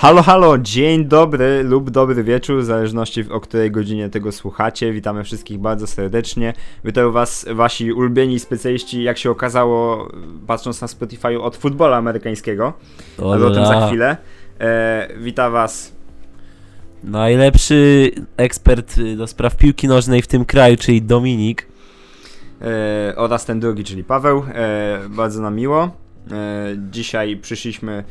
Halo, halo, dzień dobry lub dobry wieczór, w zależności o której godzinie tego słuchacie. Witamy wszystkich bardzo serdecznie. Witają was wasi ulubieni specjaliści, jak się okazało, patrząc na Spotify od futbolu amerykańskiego. Ale o tym za chwilę. E, wita was Najlepszy ekspert do spraw piłki nożnej w tym kraju, czyli Dominik. e, oraz ten drugi, czyli Paweł. E, bardzo nam miło. E, dzisiaj przyszliśmy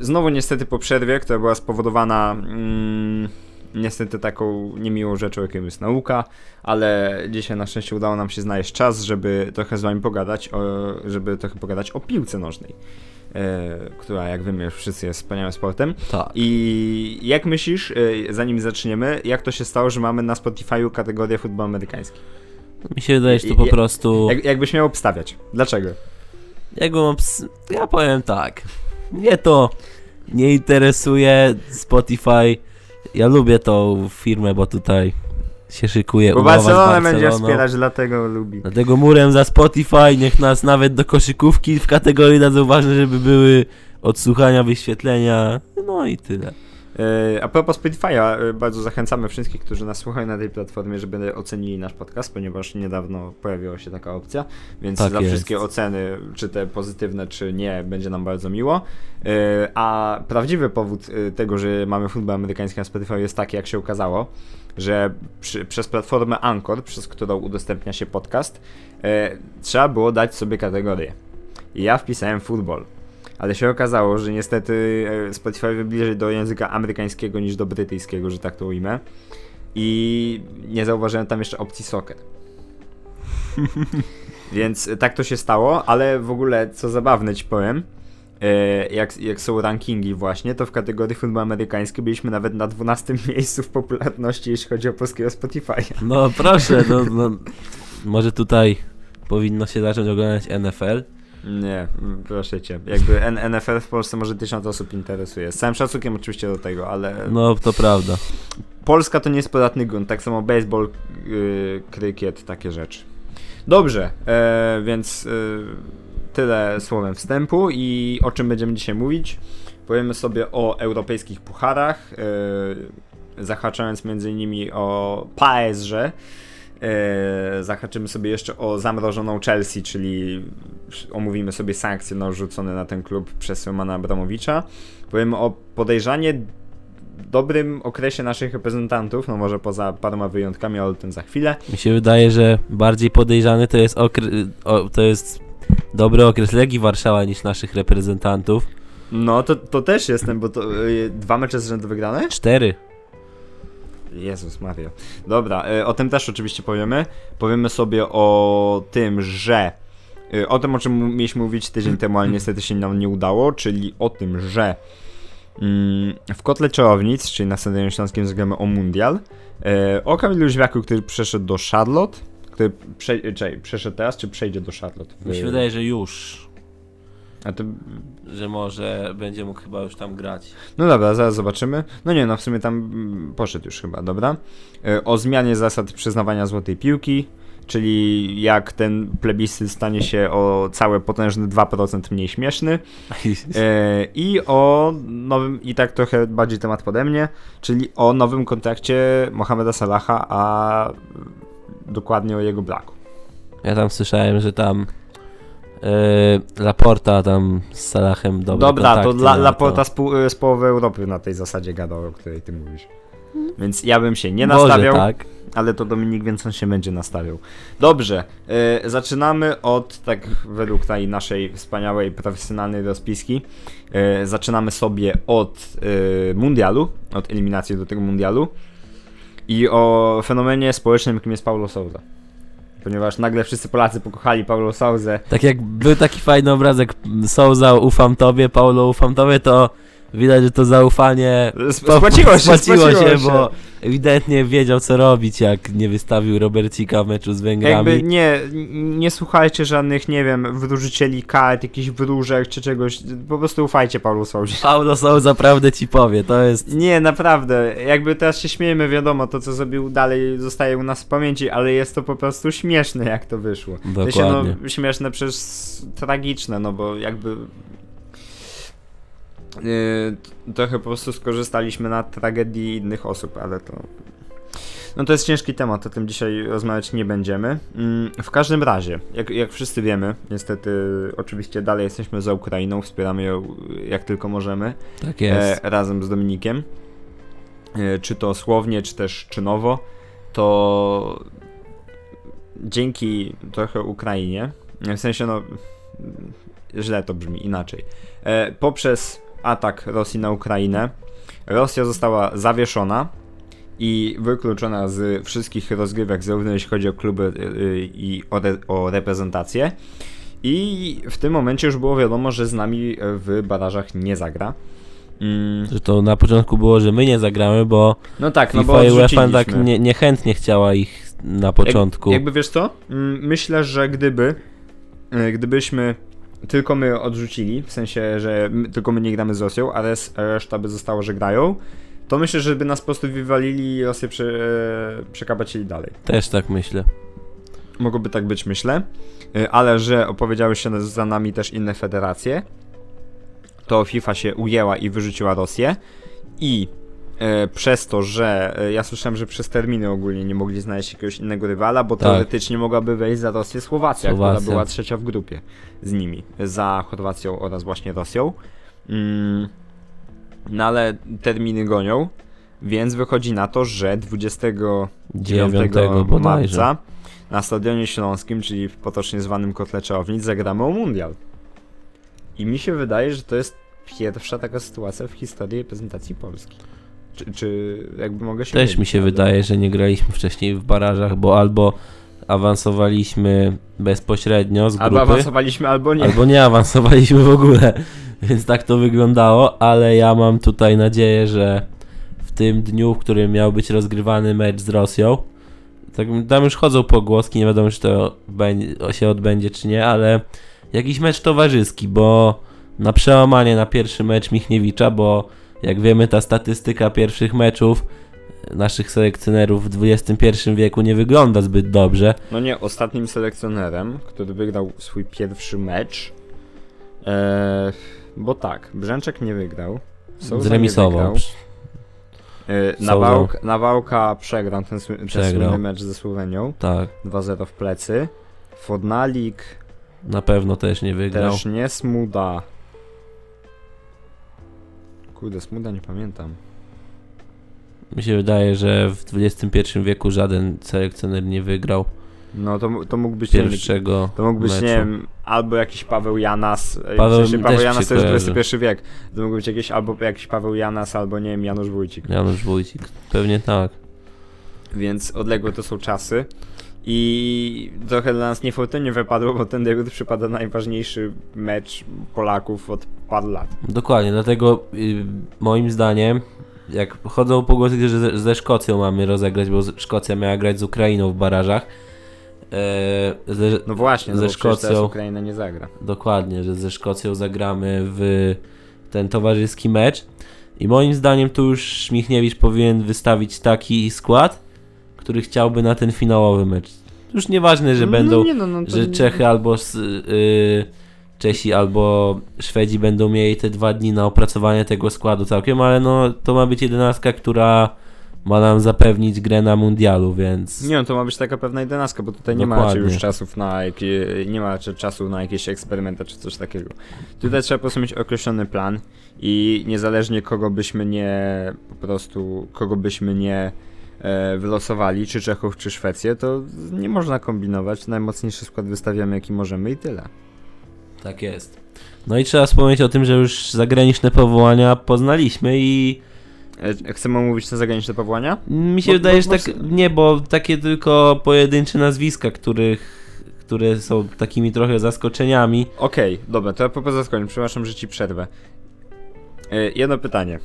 znowu niestety po przerwie, która była spowodowana mm, niestety taką niemiłą rzeczą, jaką jest nauka, ale dzisiaj na szczęście udało nam się znaleźć czas, żeby trochę z wami pogadać, o, żeby trochę pogadać o piłce nożnej, e, która jak wiemy już wszyscy jest wspaniałym sportem. Tak. I jak myślisz, e, zanim zaczniemy, jak to się stało, że mamy na Spotify'u kategorię futbol amerykański? Mi się wydaje, że to po i- prostu. Jak, jakbyś miał obstawiać? Dlaczego? Jak mam ps... Ja powiem tak. Mnie to nie interesuje Spotify. Ja lubię tą firmę, bo tutaj się szykuje Bo umowa Barcelona będzie wspierać, dlatego lubi. Dlatego murem za Spotify, niech nas nawet do koszykówki w kategorii dadzą ważne, żeby były odsłuchania, wyświetlenia, no i tyle. E, A propos Spotify'a, e, bardzo zachęcamy wszystkich, którzy nas słuchają na tej platformie, żeby ocenili nasz podcast, ponieważ niedawno pojawiła się taka opcja, więc Tak za jest. wszystkie oceny, czy te pozytywne, czy nie, będzie nam bardzo miło. E, A prawdziwy powód tego, że mamy futbol amerykański na Spotify jest taki, jak się okazało, że przy, przez platformę Anchor, przez którą udostępnia się podcast, trzeba było dać sobie kategorię. I ja wpisałem futbol. Ale się okazało, że niestety e, Spotify wybliżej do języka amerykańskiego niż do brytyjskiego, że tak to ujmę. I nie zauważyłem tam jeszcze opcji soccer. Więc tak to się stało, ale w ogóle co zabawne ci powiem, e, jak, jak są rankingi właśnie, to w kategorii futbol amerykański byliśmy nawet na 12 miejscu w popularności, jeśli chodzi o polskiego Spotify. No proszę, no, no, może tutaj powinno się zacząć oglądać NFL. Nie, proszę cię. Jakby NFL w Polsce może tysiąc osób interesuje. Z całym szacunkiem oczywiście do tego, ale No to prawda. Polska to nie jest podatny grunt, tak samo baseball, yy, krykiet, takie rzeczy. Dobrze, e, więc e, tyle słowem wstępu i o czym będziemy dzisiaj mówić. Powiemy sobie o europejskich pucharach, e, zahaczając między innymi o PSG. E, zahaczymy sobie jeszcze o zamrożoną Chelsea, czyli omówimy sobie sankcje narzucone na ten klub przez Romana Abramowicza. Powiemy o podejrzanie dobrym okresie naszych reprezentantów, no może poza paroma wyjątkami, ale o tym za chwilę. Mi się wydaje, że bardziej podejrzany to jest, okre- o, to jest dobry okres Legii Warszawa niż naszych reprezentantów. No to, to też jestem, bo to y, dwa mecze z rzędu wygrane? Cztery. Jezus Maria. Dobra, y, o tym też oczywiście powiemy. Powiemy sobie o tym, że y, o tym, o czym mieliśmy mówić tydzień temu, ale niestety się nam nie udało, czyli o tym, że mm, w Kotle Czarownic, czyli na Stadionie Śląskim zagramy o Mundial, y, o Kamilu Żwiaku, który przeszedł do Charlotte, który prze, przeszedł teraz, czy przejdzie do Charlotte? Mi się wydaje, że już. A to Że może będzie mógł chyba już tam grać. No dobra, zaraz zobaczymy. No nie, no w sumie tam mm, poszedł już chyba, dobra. E, O zmianie zasad przyznawania złotej piłki, czyli jak ten plebiscyt stanie się o całe potężne 2% mniej śmieszny. E, I o nowym, i tak trochę bardziej temat pode mnie, czyli o nowym kontrakcie Mohameda Salaha, a dokładnie o jego braku. Ja tam słyszałem, że tam yy, Laporta tam z Salahem dobre Dobra, to kontakty, dla no Laporta z, pół, z połowy Europy na tej zasadzie gadał, o której ty mówisz. Więc ja bym się nie Może nastawiał. tak. ale to Dominik, więc on się będzie nastawiał. Dobrze, e, zaczynamy od, tak według tej naszej wspaniałej, profesjonalnej rozpiski, e, zaczynamy sobie od e, mundialu, od eliminacji do tego mundialu i o fenomenie społecznym, jakim jest Paulo Souza. Ponieważ nagle wszyscy Polacy pokochali Paulo Souzę. Tak jak był taki fajny obrazek Souza ufam tobie, Paulo ufam tobie, to widać, że to zaufanie Sp- Spłaciło się, spłaciło spłaciło się, się. bo ewidentnie wiedział co robić, jak nie wystawił Robercika w meczu z Węgrami. Jakby nie, nie słuchajcie żadnych, nie wiem, wróżycieli kart, jakichś wróżek czy czegoś. Po prostu ufajcie Paulo Souzie. Paulo Souza prawdę ci powie, to jest... Nie, naprawdę. Jakby teraz się śmiejemy, wiadomo, to co zrobił dalej zostaje u nas w pamięci, ale jest to po prostu śmieszne, jak to wyszło. Dokładnie. no, śmieszne przez tragiczne, no bo jakby. Yy, trochę po prostu skorzystaliśmy na tragedii innych osób, ale to. No to jest ciężki temat, o tym dzisiaj rozmawiać nie będziemy. Mm, w każdym razie, jak, jak wszyscy wiemy, niestety, oczywiście dalej jesteśmy za Ukrainą, wspieramy ją jak tylko możemy, Tak jest. e, razem z Dominikiem. E, czy to słownie, czy też czynowo, to dzięki trochę Ukrainie, w sensie no, źle to brzmi inaczej, e, poprzez atak Rosji na Ukrainę, Rosja została zawieszona i wykluczona z wszystkich rozgrywek, zarówno jeśli chodzi o kluby y, i o, re, o reprezentację. I w tym momencie już było wiadomo, że z nami w barażach nie zagra. Mm, Że to na początku było, że my nie zagramy, bo no tak, no FIFA bo i UEFA tak nie, niechętnie chciała ich na początku. Jak, jakby wiesz co? Mm, Myślę, że gdyby e, gdybyśmy tylko my odrzucili, w sensie, że my, tylko my nie gramy z Rosją, a res, reszta by zostało, że grają, to myślę, że by nas po prostu wywalili i Rosję prze, przekabacili dalej. Też tak myślę. Mogłoby tak być, myślę, E, ale że opowiedziały się za nami też inne federacje, to FIFA się ujęła i wyrzuciła Rosję i e, przez to, że e, ja słyszałem, że przez terminy ogólnie nie mogli znaleźć jakiegoś innego rywala, bo Tak. teoretycznie mogłaby wejść za Rosję Słowacja, Słowacja. która była trzecia w grupie z nimi, za Chorwacją oraz właśnie Rosją. Mm, no ale terminy gonią, więc wychodzi na to, że 29 Dziewiątego bodajże. marca na Stadionie Śląskim, czyli w potocznie zwanym Kotle Czarownic, zagramy o Mundial. I mi się wydaje, że to jest pierwsza taka sytuacja w historii reprezentacji Polski. Czy, czy jakby mogę się Też mi się ale- wydaje, że nie graliśmy wcześniej w barażach, bo albo awansowaliśmy bezpośrednio z Albo grupy, awansowaliśmy, albo nie. albo nie awansowaliśmy w ogóle. Więc tak to wyglądało, ale ja mam tutaj nadzieję, że w tym dniu, w którym miał być rozgrywany mecz z Rosją, tak, tam już chodzą pogłoski, nie wiadomo czy to się odbędzie czy nie, ale jakiś mecz towarzyski, bo na przełamanie na pierwszy mecz Michniewicza, bo jak wiemy ta statystyka pierwszych meczów naszych selekcjonerów w XXI wieku nie wygląda zbyt dobrze. No nie, ostatnim selekcjonerem, który wygrał swój pierwszy mecz, e, bo tak, Brzęczek nie wygrał. Souza nie Zremisował. wygrał. E, Souza. Nawałka, przegrał ten, ten Przegrał. słynny mecz ze Słowenią. Tak, 2-0 w plecy. Fodnalik na pewno też nie wygrał. też nie, Smuda. Kurde, Smuda nie pamiętam. Mi się wydaje, że w XXI wieku żaden selekcjoner nie wygrał No to, to mógł być, nie pierwszego to mógł być, meczu. nie wiem, albo jakiś Paweł Janas. Paweł w sensie Paweł Janas to jest. XXI wiek. To mógł być jakiś albo jakiś Paweł Janas, albo nie wiem, Janusz Wójcik. Janusz Wójcik. Pewnie tak. Więc odległe to są czasy. I trochę dla nas niefortunnie wypadło, bo ten debiut przypada najważniejszy mecz Polaków od paru lat. Dokładnie, dlatego y, moim zdaniem, jak chodzą pogłosy, że ze, ze Szkocją mamy rozegrać, bo Szkocja miała grać z Ukrainą w barażach. E, ze, No właśnie, no Ze Szkocją. Ukraina nie zagra. Dokładnie, że ze Szkocją zagramy w ten towarzyski mecz. I moim zdaniem tu już Michniewicz powinien wystawić taki skład, który chciałby na ten finałowy mecz. Już nieważne, że będą, no, nie, no, no, że Czechy albo s- y, Czesi albo Szwedzi będą mieli te dwa dni na opracowanie tego składu całkiem, ale no to ma być jedenastka, która ma nam zapewnić grę na mundialu, więc Nie, no to ma być taka pewna jedenastka, bo tutaj nie ma Dokładnie. już czasów na jakie, nie ma czasu na jakieś eksperymenty czy coś takiego. Tutaj trzeba po prostu mieć określony plan i niezależnie kogo byśmy nie po prostu kogo byśmy nie wylosowali, czy Czechów, czy Szwecję, to nie można kombinować. Najmocniejszy skład wystawiamy jaki możemy i tyle. Tak jest. No i trzeba wspomnieć o tym, że już zagraniczne powołania poznaliśmy i E, chcemy omówić te zagraniczne powołania? mi się Bo- wydaje, że tak, nie, bo takie tylko pojedyncze nazwiska, których, które są takimi trochę zaskoczeniami. Okej, dobra, to ja po prostu zaskoczę. Przepraszam, że ci przerwę. E, jedno pytanie.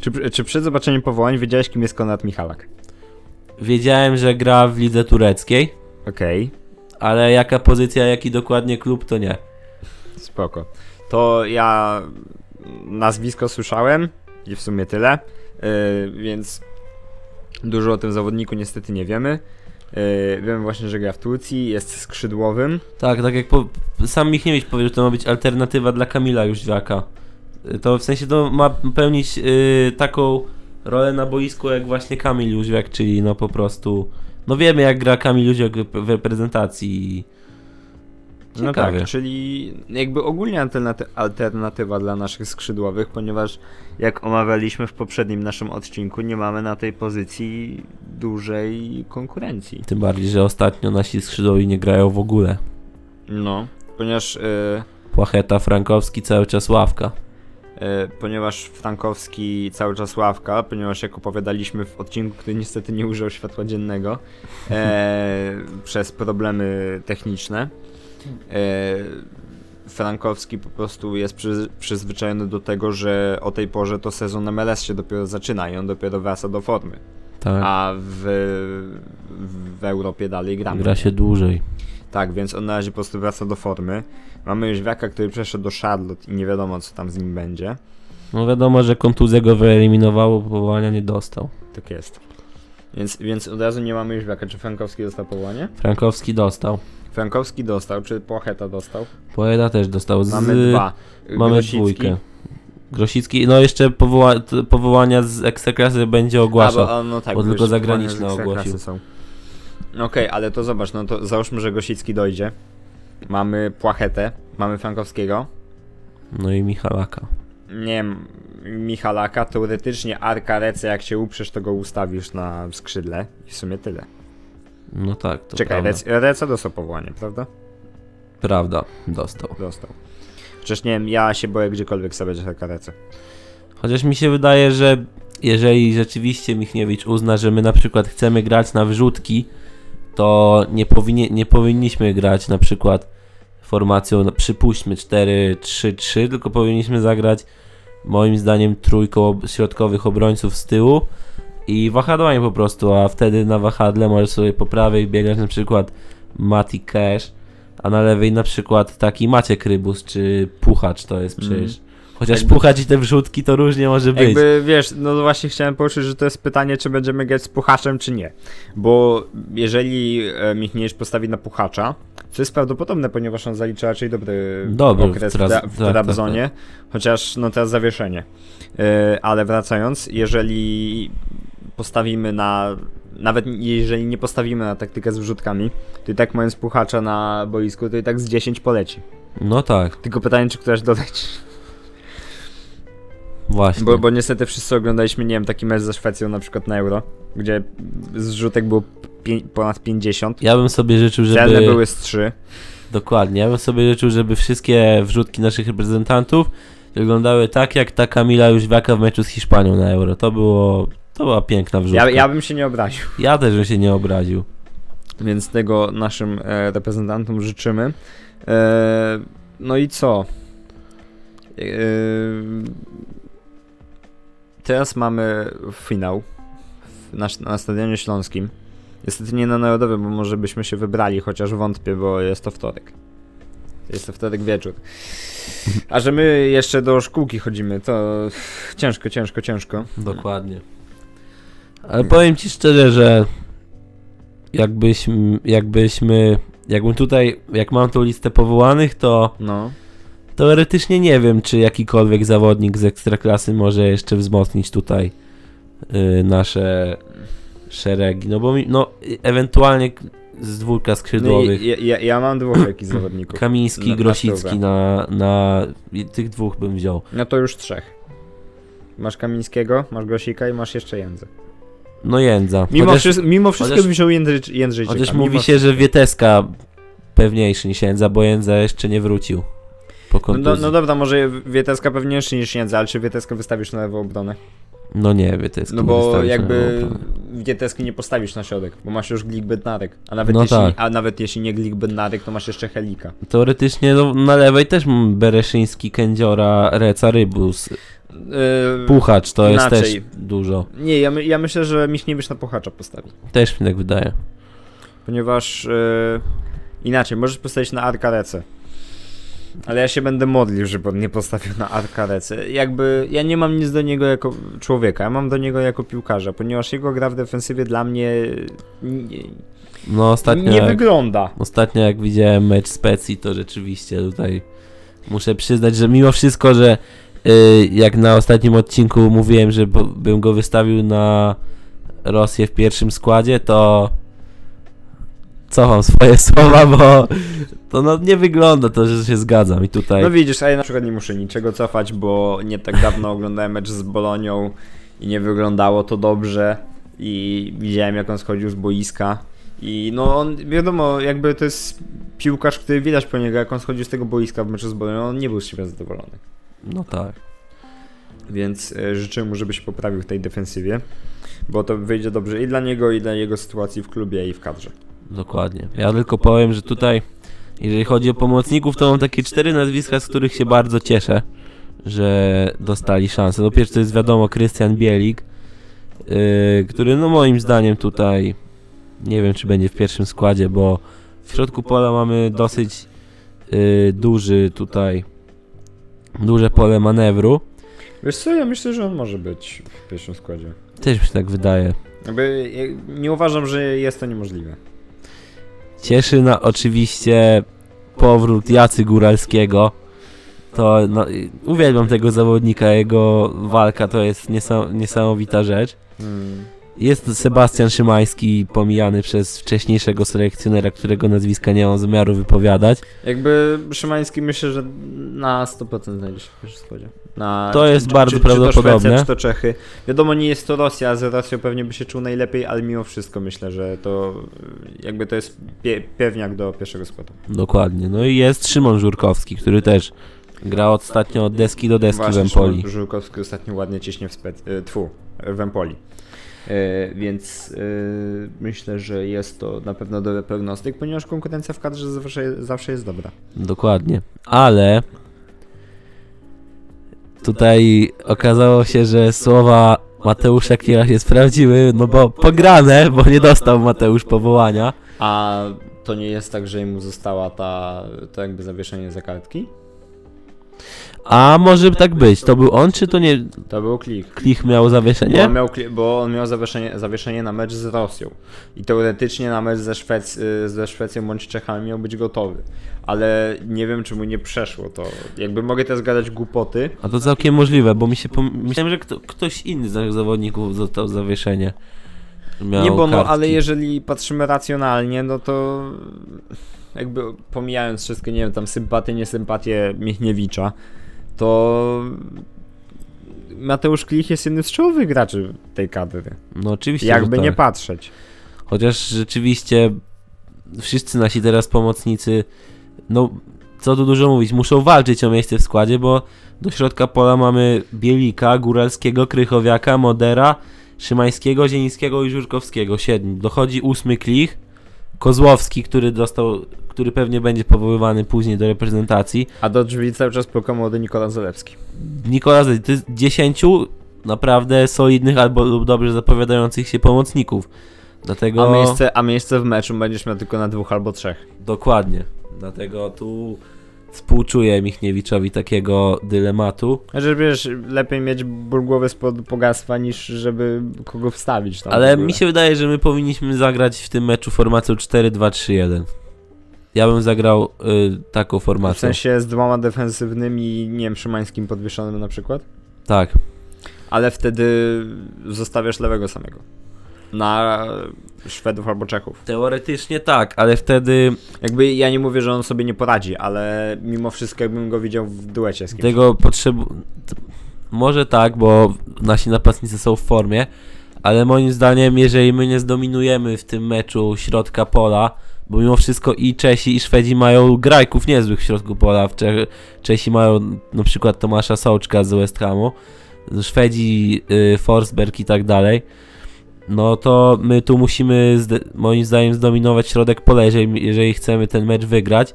Czy, czy przed zobaczeniem powołań wiedziałeś, kim jest Konrad Michalak? Wiedziałem, że gra w lidze tureckiej, Okej. ale jaka pozycja, jaki dokładnie klub, to nie. Spoko. To ja nazwisko słyszałem i w sumie tyle, yy, więc dużo o tym zawodniku niestety nie wiemy. Yy, wiemy właśnie, że gra w Turcji, jest skrzydłowym. Tak, tak jak po, sam Michniewicz powiedział, to ma być alternatywa dla Kamila Jóźwiaka. To w sensie to ma pełnić y, taką rolę na boisku jak właśnie Kamil Jóźwiak, czyli no po prostu... No wiemy jak gra Kamil Jóźwiak w reprezentacji. No Ciekawie. tak, czyli jakby ogólnie alternaty- alternatywa dla naszych skrzydłowych, ponieważ jak omawialiśmy w poprzednim naszym odcinku, nie mamy na tej pozycji dużej konkurencji. Tym bardziej, że ostatnio nasi skrzydłowi nie grają w ogóle. No, ponieważ, e, Płacheta, Frankowski, cały czas ławka. E, ponieważ Frankowski cały czas ławka, ponieważ jak opowiadaliśmy w odcinku, który niestety nie użył światła dziennego e, przez problemy techniczne, e, Frankowski po prostu jest przy, przyzwyczajony do tego, że o tej porze to sezon MLS się dopiero zaczyna i on dopiero wraca do formy, Tak, a w, w Europie dalej gramy. gra się dłużej. Tak, więc on na razie po prostu wraca do formy. Mamy Jóźwiaka, który przeszedł do Charlotte i nie wiadomo co tam z nim będzie. No wiadomo, że kontuzja go wyeliminowało, powołania nie dostał. Tak jest. Więc, więc od razu nie mamy Jóźwiaka. Czy Frankowski dostał powołanie? Frankowski dostał. Frankowski dostał, czy Płacheta dostał? Płacheta też dostał. Z... Mamy dwa. Mamy Grosicki. dwójkę. Grosicki, no jeszcze powoła... powołania z Ekstraklasy będzie A, ogłaszał. bo, a, no tak, bo tylko zagraniczne ogłosił. Okej, ale to zobacz, no to załóżmy, że Gosicki dojdzie. Mamy Płachetę, mamy Frankowskiego. No i Michalaka. Nie wiem, Michalaka, teoretycznie Arka Rece, jak się uprzesz, to go ustawisz na skrzydle i w sumie tyle. No tak, to Czekaj, prawda. Rec, Reca dostał powołanie, prawda? Prawda, dostał. Dostał. Przecież nie wiem, ja się boję gdziekolwiek sobie Arka Rece. Chociaż mi się wydaje, że jeżeli rzeczywiście Michniewicz uzna, że my na przykład chcemy grać na wrzutki, to nie, powinie, nie powinniśmy grać na przykład formacją, no, przypuśćmy 4-3-3, tylko powinniśmy zagrać moim zdaniem trójką środkowych obrońców z tyłu i wahadłami po prostu, a wtedy na wahadle możesz sobie po prawej biegać na przykład Mati Cash, a na lewej na przykład taki Maciek Rybus czy Puchacz to jest Mhm. przecież. Chociaż Jakby- Puchacz i te wrzutki to różnie może być. Jakby, wiesz, no właśnie chciałem poruszyć, że to jest pytanie, czy będziemy grać z Puchaczem, czy nie. Bo jeżeli e, Michniewicz postawi na Puchacza, co jest prawdopodobne, ponieważ on zalicza raczej dobry Dobry okres w, w Traz- tra- w tak, Trabzonie, chociaż no teraz zawieszenie. E, ale wracając, jeżeli postawimy na... Nawet jeżeli nie postawimy na taktykę z wrzutkami, to i tak mając Puchacza na boisku, to i tak z 10 poleci. No tak, Tylko pytanie, czy któraś doleci. Właśnie. Bo, bo niestety wszyscy oglądaliśmy, nie wiem, taki mecz ze Szwecją na przykład na Euro, gdzie zrzutek było pię- ponad 50, Ja bym sobie życzył, celne żeby... były z 3. Dokładnie, ja bym sobie życzył, żeby wszystkie wrzutki naszych reprezentantów wyglądały tak, jak ta Kamila Jóźwiaka w meczu z Hiszpanią na Euro. To było... To była piękna wrzutka. Ja, ja bym się nie obraził. ja też bym się nie obraził. Więc tego naszym e, reprezentantom życzymy. E, no i co? E, teraz mamy finał na, na Stadionie Śląskim. Niestety nie na Narodowym, bo może byśmy się wybrali, chociaż wątpię, bo jest to wtorek. Jest to wtorek wieczór. A że my jeszcze do szkółki chodzimy, to ciężko, ciężko, ciężko. Dokładnie. Ale powiem ci szczerze, że jakbyśmy, jakbyśmy, jakbym tutaj, jak mam tą listę powołanych, to No. Teoretycznie nie wiem, czy jakikolwiek zawodnik z ekstraklasy może jeszcze wzmocnić tutaj y, nasze szeregi. No bo mi, no, ewentualnie z dwórka no skrzydłowych. i, ja, ja, ja mam dwóch jakichś zawodników. Kamiński, na- Grosicki na, na, tych dwóch bym wziął. No to już trzech. Masz Kamińskiego, masz Grosika i masz jeszcze Jędzę. No Jędza. Mimo, chociaż wszystko, mimo wszystko chociaż- bym wziął Jędrzy, Jędrzejczyka. chociaż mówi się, że Wieteska pewniejszy niż Jędza, bo Jędza jeszcze nie wrócił po No, kontuzji. no, no dobra, może Wieteska pewniejszy niż Jędza, ale czy Wieteskę wystawisz na lewą obronę? No nie, Wieteska No bo jakby. Wieteski nie postawisz na środek, bo masz już Glik Bednarek. A nawet, No jeśli, tak. a nawet jeśli nie Glik Bednarek, to masz jeszcze Helika. Teoretycznie no, na lewej też Bereszyński, Kędziora, Reca, Rybus. Yy, Puchacz to jest też dużo. Nie, ja, my, ja myślę, że Michniewicz na Puchacza postawi. Też mi tak wydaje. Ponieważ yy, inaczej, możesz postawić na Arkarecę. Ale ja się będę modlił, żeby on nie postawił na Arkarecę. Jakby ja nie mam nic do niego jako człowieka, ja mam do niego jako piłkarza, ponieważ jego gra w defensywie dla mnie nie, No ostatnio, nie jak, wygląda. ostatnio jak widziałem mecz Specji, to rzeczywiście tutaj muszę przyznać, że mimo wszystko, że y, jak na ostatnim odcinku mówiłem, że bym go wystawił na Rosję w pierwszym składzie, to cofam swoje słowa, bo to no, nie wygląda to, że się zgadzam i tutaj... No widzisz, a ja na przykład nie muszę niczego cofać, bo nie tak dawno oglądałem mecz z Bolonią i nie wyglądało to dobrze i widziałem jak on schodził z boiska i no on, wiadomo, jakby to jest piłkarz, który widać po niego, jak on schodził z tego boiska w meczu z Bolonią, on nie był z siebie zadowolony. No tak. Więc e, życzę mu, żeby się poprawił w tej defensywie, bo to wyjdzie dobrze i dla niego, i dla jego sytuacji w klubie i w kadrze. Dokładnie. Ja tylko powiem, że tutaj, jeżeli chodzi o pomocników, to mam takie cztery nazwiska, z których się bardzo cieszę, że dostali szansę. No pierwszy to jest wiadomo Krystian Bielik, yy, który no moim zdaniem tutaj nie wiem, czy będzie w pierwszym składzie, bo w środku pola mamy dosyć yy, duży tutaj duże pole manewru. Wiesz co, ja myślę, że on może być w pierwszym składzie. Też mi się tak wydaje. Jakby, ja nie uważam, że jest to niemożliwe. Cieszy na oczywiście powrót Jacy Góralskiego. To no, uwielbiam tego zawodnika, jego walka to jest niesam, niesamowita rzecz. Hmm. Jest Sebastian Szymański pomijany przez wcześniejszego selekcjonera, którego nazwiska nie mam zamiaru wypowiadać. Jakby Szymański myślę, że na 100% znajdzie się w pierwszym składzie. Na, To jest bardzo czy, Czy to prawdopodobne. Szwecja, czy to Czechy. Wiadomo, nie jest to Rosja, z Rosją pewnie by się czuł najlepiej, ale mimo wszystko myślę, że to jakby to jest pie, pewniak do pierwszego składu. Dokładnie. No i jest Szymon Żurkowski, który też gra ostatnio od deski do deski w Właśnie, Empoli. Szymon Żółkowski ostatnio ładnie ciśnie w spec... y, Tfu, w Empoli. Y, więc y, myślę, że jest to na pewno dobry prognostyk, ponieważ konkurencja w kadrze zawsze, zawsze jest dobra. Dokładnie. Ale tutaj okazało się, że słowa Mateusza Kiela się sprawdziły, no bo pograne, bo nie dostał Mateusz powołania. A to nie jest tak, że mu została ta, to jakby zawieszenie za kartki? A może tak być. To był on, czy to nie To był klik. Klich miał Bo zawieszenie? on miał, bo on miał zawieszenie, zawieszenie na mecz z Rosją. I teoretycznie na mecz ze, Szwec- y, ze Szwecją bądź Czechami miał być gotowy. Ale nie wiem, czy mu nie przeszło to. Jakby mogę teraz gadać głupoty. A to całkiem możliwe, bo mi się pom- myślałem, że kto- ktoś inny z naszych zawodników dostał zawieszenie. Miał nie, bo no, kartki. ale jeżeli patrzymy racjonalnie, no to jakby pomijając wszystkie, nie wiem, tam sympatie, niesympatie Michniewicza, to Mateusz Klich jest jednym z czołowych graczy tej kadry. No oczywiście, Jakby że nie tak. patrzeć. Chociaż rzeczywiście wszyscy nasi teraz pomocnicy, no co tu dużo mówić, muszą walczyć o miejsce w składzie, bo do środka pola mamy Bielika, Góralskiego, Krychowiaka, Modera, Szymańskiego, Zielińskiego i Żurkowskiego. Siedmiu. Dochodzi ósmy klich, Kozłowski, który dostał, który pewnie będzie powoływany później do reprezentacji. A do drzwi cały czas puka młody Nikola Zalewski. Nikola Zej, to jest 10 naprawdę solidnych albo lub dobrze zapowiadających się pomocników. Dlatego... A miejsce, a miejsce w meczu będziesz miał tylko na dwóch albo trzech. Dokładnie. Dlatego tu współczuję Michniewiczowi takiego dylematu. Że wiesz, lepiej mieć ból głowy spod pogastwa niż żeby kogo wstawić tam. Ale mi się wydaje, że my powinniśmy zagrać w tym meczu formacją 4-2-3-1. Ja bym zagrał y, taką W formacją. sensie z dwoma defensywnymi, nie wiem, Szymańskim podwieszonym na przykład. Tak. Ale wtedy zostawiasz lewego samego. Na Szwedów albo Czechów. Teoretycznie tak, ale wtedy Jakby ja nie mówię, że on sobie nie poradzi, ale mimo wszystko jakbym go widział w duecie z kimś. tego potrzebu... Może tak, bo nasi napastnicy są w formie, ale moim zdaniem, jeżeli my nie zdominujemy w tym meczu środka pola, bo mimo wszystko i Czesi i Szwedzi mają grajków niezłych w środku pola. W Cze- Czesi mają na przykład Tomasza Sołczka z West Hamu, Szwedzi y, Forsberg i tak dalej. No to my tu musimy moim zdaniem zdominować środek pola, jeżeli, jeżeli chcemy ten mecz wygrać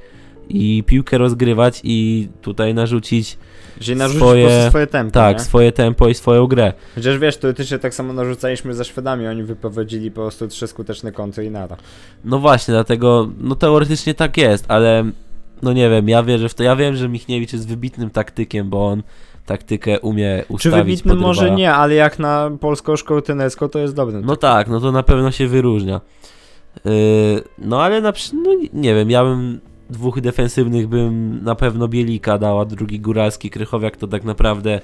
i piłkę rozgrywać i tutaj narzucić Czyli narzucić swoje- swoje tempo, tak, nie? swoje tempo i swoją grę. Chociaż wiesz, teoretycznie tak samo narzucaliśmy ze Szwedami, oni wyprowadzili po prostu trzy skuteczne kąty i nara. No właśnie, dlatego, no teoretycznie tak jest, ale no nie wiem, ja wierzę w to, ja wiem, że Michniewicz jest wybitnym taktykiem, bo on taktykę umie Czy ustawić wybitny pod może nie, ale jak na polską szkołę tenerską to jest dobry. No tak, no to na pewno się wyróżnia. Yy, no ale na no nie wiem, ja bym dwóch defensywnych bym na pewno Bielika dała, drugi Góralski, Krychowiak to tak naprawdę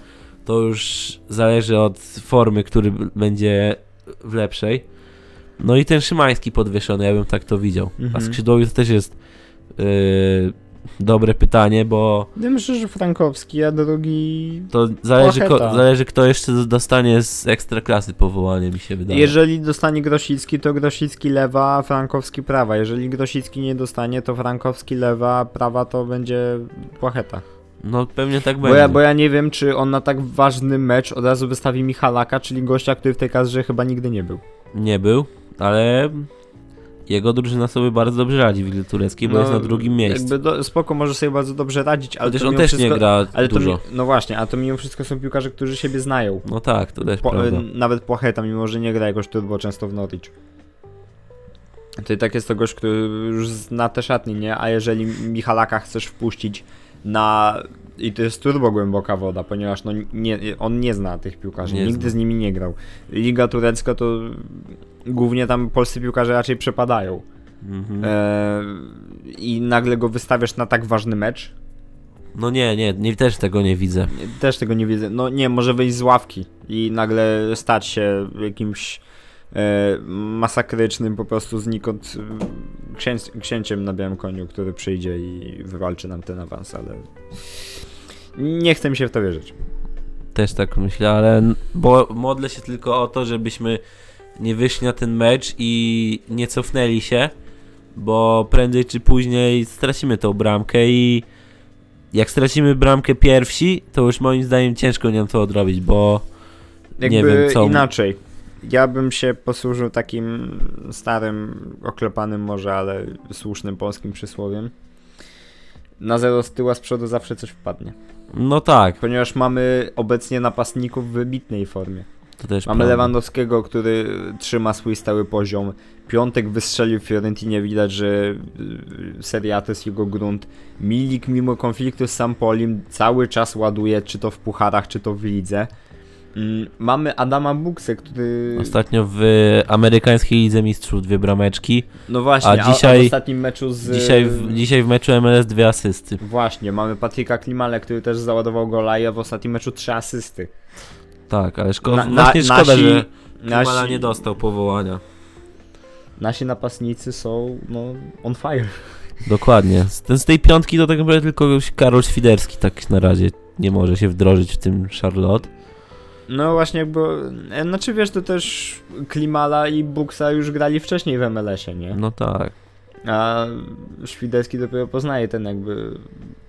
to już zależy od formy, który będzie w lepszej. No i ten Szymański podwieszony, ja bym tak to widział. A Mhm. skrzydłowy to też jest yy, dobre pytanie, bo Ja myślę, że Frankowski, a drugi... to zależy, ko- zależy kto jeszcze dostanie z ekstraklasy powołanie, mi się wydaje. Jeżeli dostanie Grosicki, to Grosicki lewa, Frankowski prawa. Jeżeli Grosicki nie dostanie, to Frankowski lewa, prawa to będzie Płacheta. No pewnie tak Bo będzie. ja, bo ja nie wiem, czy on na tak ważny mecz od razu wystawi Michalaka, czyli gościa, który w tej kadrze chyba nigdy nie był. Nie był, ale jego drużyna sobie bardzo dobrze radzi w Lidze Tureckiej, bo jest na drugim miejscu. No, Jakby do, spoko może sobie bardzo dobrze radzić, ale Chociaż to on też wszystko, nie gra ale to dużo. mi, No właśnie, a to mimo wszystko są piłkarze, którzy siebie znają. No tak, to też Po, prawda. nawet Płacheta, mimo że nie gra jakoś turbo często w Norwich. To i tak jest to gość, który już zna te szatnie, nie? A jeżeli Michalaka chcesz wpuścić na... I to jest turbo głęboka woda, ponieważ no nie, on nie zna tych piłkarzy, Nie nigdy zna. z nimi nie grał. Liga turecka to głównie tam polscy piłkarze raczej przepadają. Mhm. E, I nagle go wystawiasz na tak ważny mecz. No nie, nie, nie, też tego nie widzę. Też tego nie widzę. No nie, może wyjść z ławki i nagle stać się jakimś e, masakrycznym po prostu znikąd e, księ, księciem na białym koniu, który przyjdzie i wywalczy nam ten awans, ale nie chcę mi się w to wierzyć. Też tak myślę, ale bo modlę się tylko o to, żebyśmy nie wyszli na ten mecz i nie cofnęli się, bo prędzej czy później stracimy tą bramkę i jak stracimy bramkę pierwsi, to już moim zdaniem ciężko nam to odrobić, bo Jakby nie wiem co. inaczej. Ja bym się posłużył takim starym, oklepanym może, ale słusznym polskim przysłowiem. Na zero z tyłu, a z przodu zawsze coś wpadnie. No tak, Ponieważ mamy obecnie napastników w wybitnej formie. Mamy prawda. Lewandowskiego, który trzyma swój stały poziom. Piątek wystrzelił w Fiorentinie, widać, że y, Serie A to jest jego grunt. Milik mimo konfliktu z Sampolim cały czas ładuje, czy to w pucharach, czy to w lidze. Mm, Mamy Adama Buksę, który... Ostatnio w amerykańskiej Lidze Mistrzów dwie brameczki. No właśnie, A a, dzisiaj- a w ostatnim meczu z... Dzisiaj w, dzisiaj w meczu MLS dwie asysty. Właśnie, mamy Patryka Klimale, który też załadował gola i w ostatnim meczu trzy asysty. Tak, ale szkoda, Na- na- właśnie szkoda, nasi- że Klimala Nasi, nie dostał powołania. nasi napastnicy są no, on fire. Dokładnie. Z, z tej piątki to tak naprawdę tylko Karol Świderski tak na razie nie może się wdrożyć w tym Charlotte. No właśnie, jakby. e, Znaczy wiesz, to też Klimala i Buksa już grali wcześniej w MLS-ie, nie? No tak. A Świderski dopiero poznaje ten jakby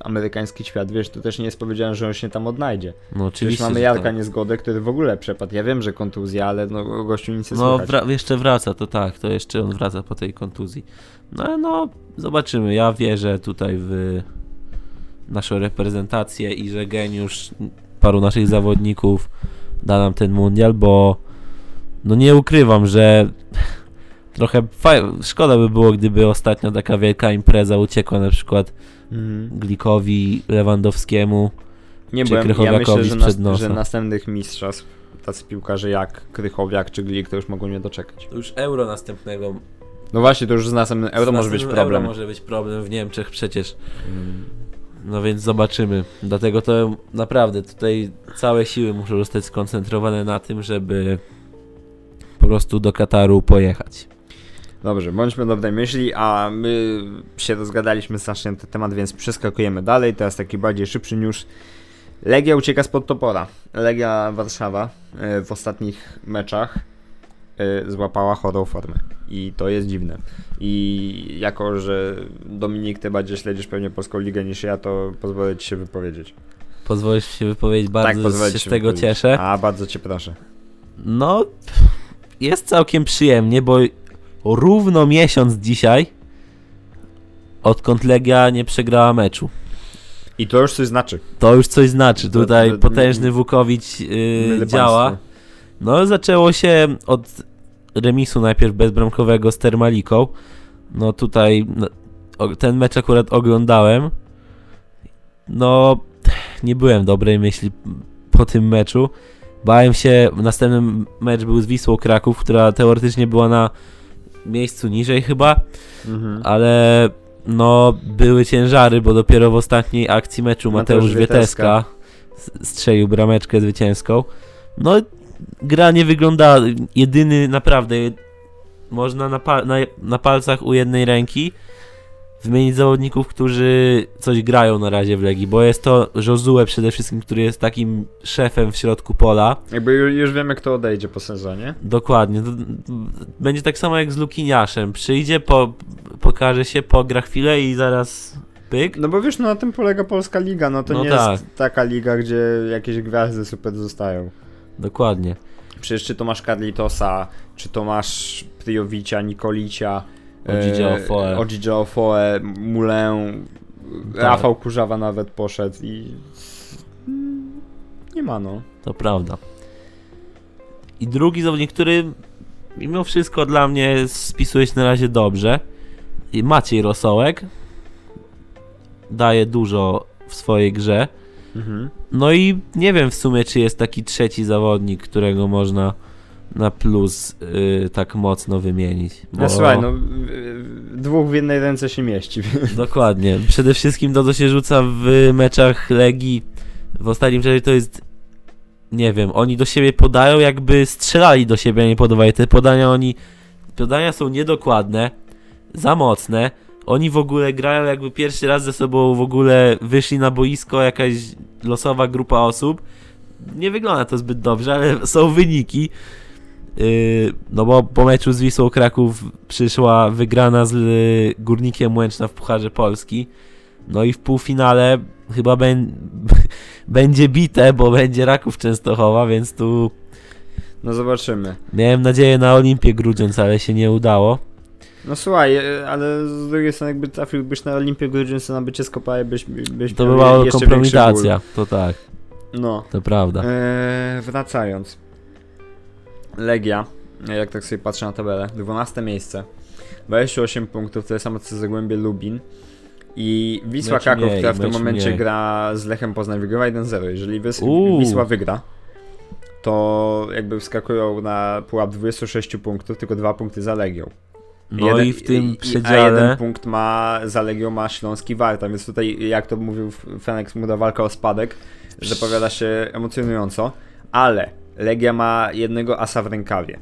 amerykański świat, wiesz, to też nie jest powiedziane, że on się tam odnajdzie. No oczywiście. mamy że Jarka tak. Niezgodę, który w ogóle przepadł. Ja wiem, że kontuzja, ale no gościu nic nie No wra- jeszcze wraca, to tak, to jeszcze on wraca po tej kontuzji. No no, zobaczymy. Ja wierzę tutaj w naszą reprezentację i że geniusz paru naszych zawodników da nam ten mundial, bo no nie ukrywam, że trochę faj- szkoda by było, gdyby ostatnio taka wielka impreza uciekła na przykład Mhm. Glikowi, Lewandowskiemu. Nie, Czy bo ja, myślę, że, nas, że następnych mistrzostw tacy piłkarze jak Krychowiak czy Glik to już mogą nie doczekać. To już euro następnego. No właśnie, to już z następnym euro z może być następnym problem. Euro może być problem w Niemczech przecież. Mm. No więc zobaczymy. Dlatego to naprawdę tutaj całe siły muszą zostać skoncentrowane na tym, żeby po prostu do Kataru pojechać. Dobrze, bądźmy dobrej myśli, a my się rozgadaliśmy strasznie na ten temat, więc przeskakujemy dalej. Teraz taki bardziej szybszy news. Legia ucieka spod topora. Legia Warszawa e, w ostatnich meczach e, złapała chorą formę. I to jest dziwne. I jako, że Dominik, ty bardziej śledzisz pewnie polską ligę niż ja, to pozwolę ci się wypowiedzieć. Pozwolisz się wypowiedzieć, bardzo pozwolę się z tego cieszę. A, bardzo cię proszę. No, jest całkiem przyjemnie, bo równo miesiąc dzisiaj, odkąd Legia nie przegrała meczu. I to już coś znaczy. To już coś znaczy. To- Tutaj to- potężny Wukowicz yy, działa. No, zaczęło się od remisu najpierw bezbramkowego z Termaliką. No tutaj no, ten mecz akurat oglądałem. No, nie byłem dobrej myśli po tym meczu. Bałem się, następny mecz był z Wisłą Kraków, która teoretycznie była na miejscu niżej chyba, Mhm. ale no były ciężary, bo dopiero w ostatniej akcji meczu Mateusz, Mateusz Wieteska strzelił brameczkę zwycięską. No gra nie wygląda jedyny naprawdę można na, pa- na, na palcach u jednej ręki wymienić zawodników, którzy coś grają na razie w Legii, bo jest to Josue przede wszystkim, który jest takim szefem w środku pola. Jakby ju- już wiemy, kto odejdzie po sezonie. Dokładnie. Będzie tak samo jak z Lukiniaszem. Przyjdzie, po, pokaże się, pogra chwilę i zaraz pyk. No bo wiesz, no na tym polega Polska Liga, no to No nie tak. jest taka liga, gdzie jakieś gwiazdy super zostają. Dokładnie. Przecież czy to masz Carlitosa, czy to masz Priowicia, Nikolicia, Odzidzia Ofoe. Odzidzia Ofoe, Mulę, Tak. Rafał Kurzawa nawet poszedł i nie ma no. To prawda. I drugi zawodnik, który mimo wszystko dla mnie spisuje się na razie dobrze. I Maciej Rosołek. Daje dużo w swojej grze. Mhm. No i nie wiem w sumie, czy jest taki trzeci zawodnik, którego można na plus y, tak mocno wymienić. No słuchaj, no dwóch w jednej ręce się mieści. Dokładnie. Przede wszystkim to, co się rzuca w meczach Legii w ostatnim czasie, to jest. Nie wiem, oni do siebie podają, jakby strzelali do siebie, a nie podawają. Te podania oni. Podania są niedokładne, za mocne. Oni w ogóle grają, jakby pierwszy raz ze sobą w ogóle wyszli na boisko jakaś losowa grupa osób. Nie wygląda to zbyt dobrze, ale są wyniki. Yy, no bo po meczu z Wisłą Kraków przyszła wygrana z y, Górnikiem Łęczna w Pucharze Polski. No i w półfinale chyba bę- będzie bite, bo będzie Raków Częstochowa, więc tu No zobaczymy. miałem nadzieję na Olimpię Grudziądz, ale się nie udało. No słuchaj, e, ale z drugiej strony jakby trafiłbyś na Olimpię Grudziądz na bycie Skopaje, byś, byś To była kompromitacja, to tak. No. to prawda. Eee, wracając. Legia, jak tak sobie patrzę na tabelę, 12 miejsce. 28 punktów, tyle samo co Zagłębie Lubin. I Wisła Mecz Kraków, mniej, która w tym momencie mniej. gra z Lechem Poznań, wygrywa 1-0. Jeżeli Wys- Uuu. Wisła wygra, to jakby wskakują na pułap 26 punktów, tylko dwa punkty za Legią. No Jeden- i w tym A jeden przedziale, punkt ma za Legią ma Śląski Warta, więc tutaj, jak to mówił Fenex Muda, walka o spadek zapowiada się emocjonująco, ale Legia ma jednego asa w rękawie,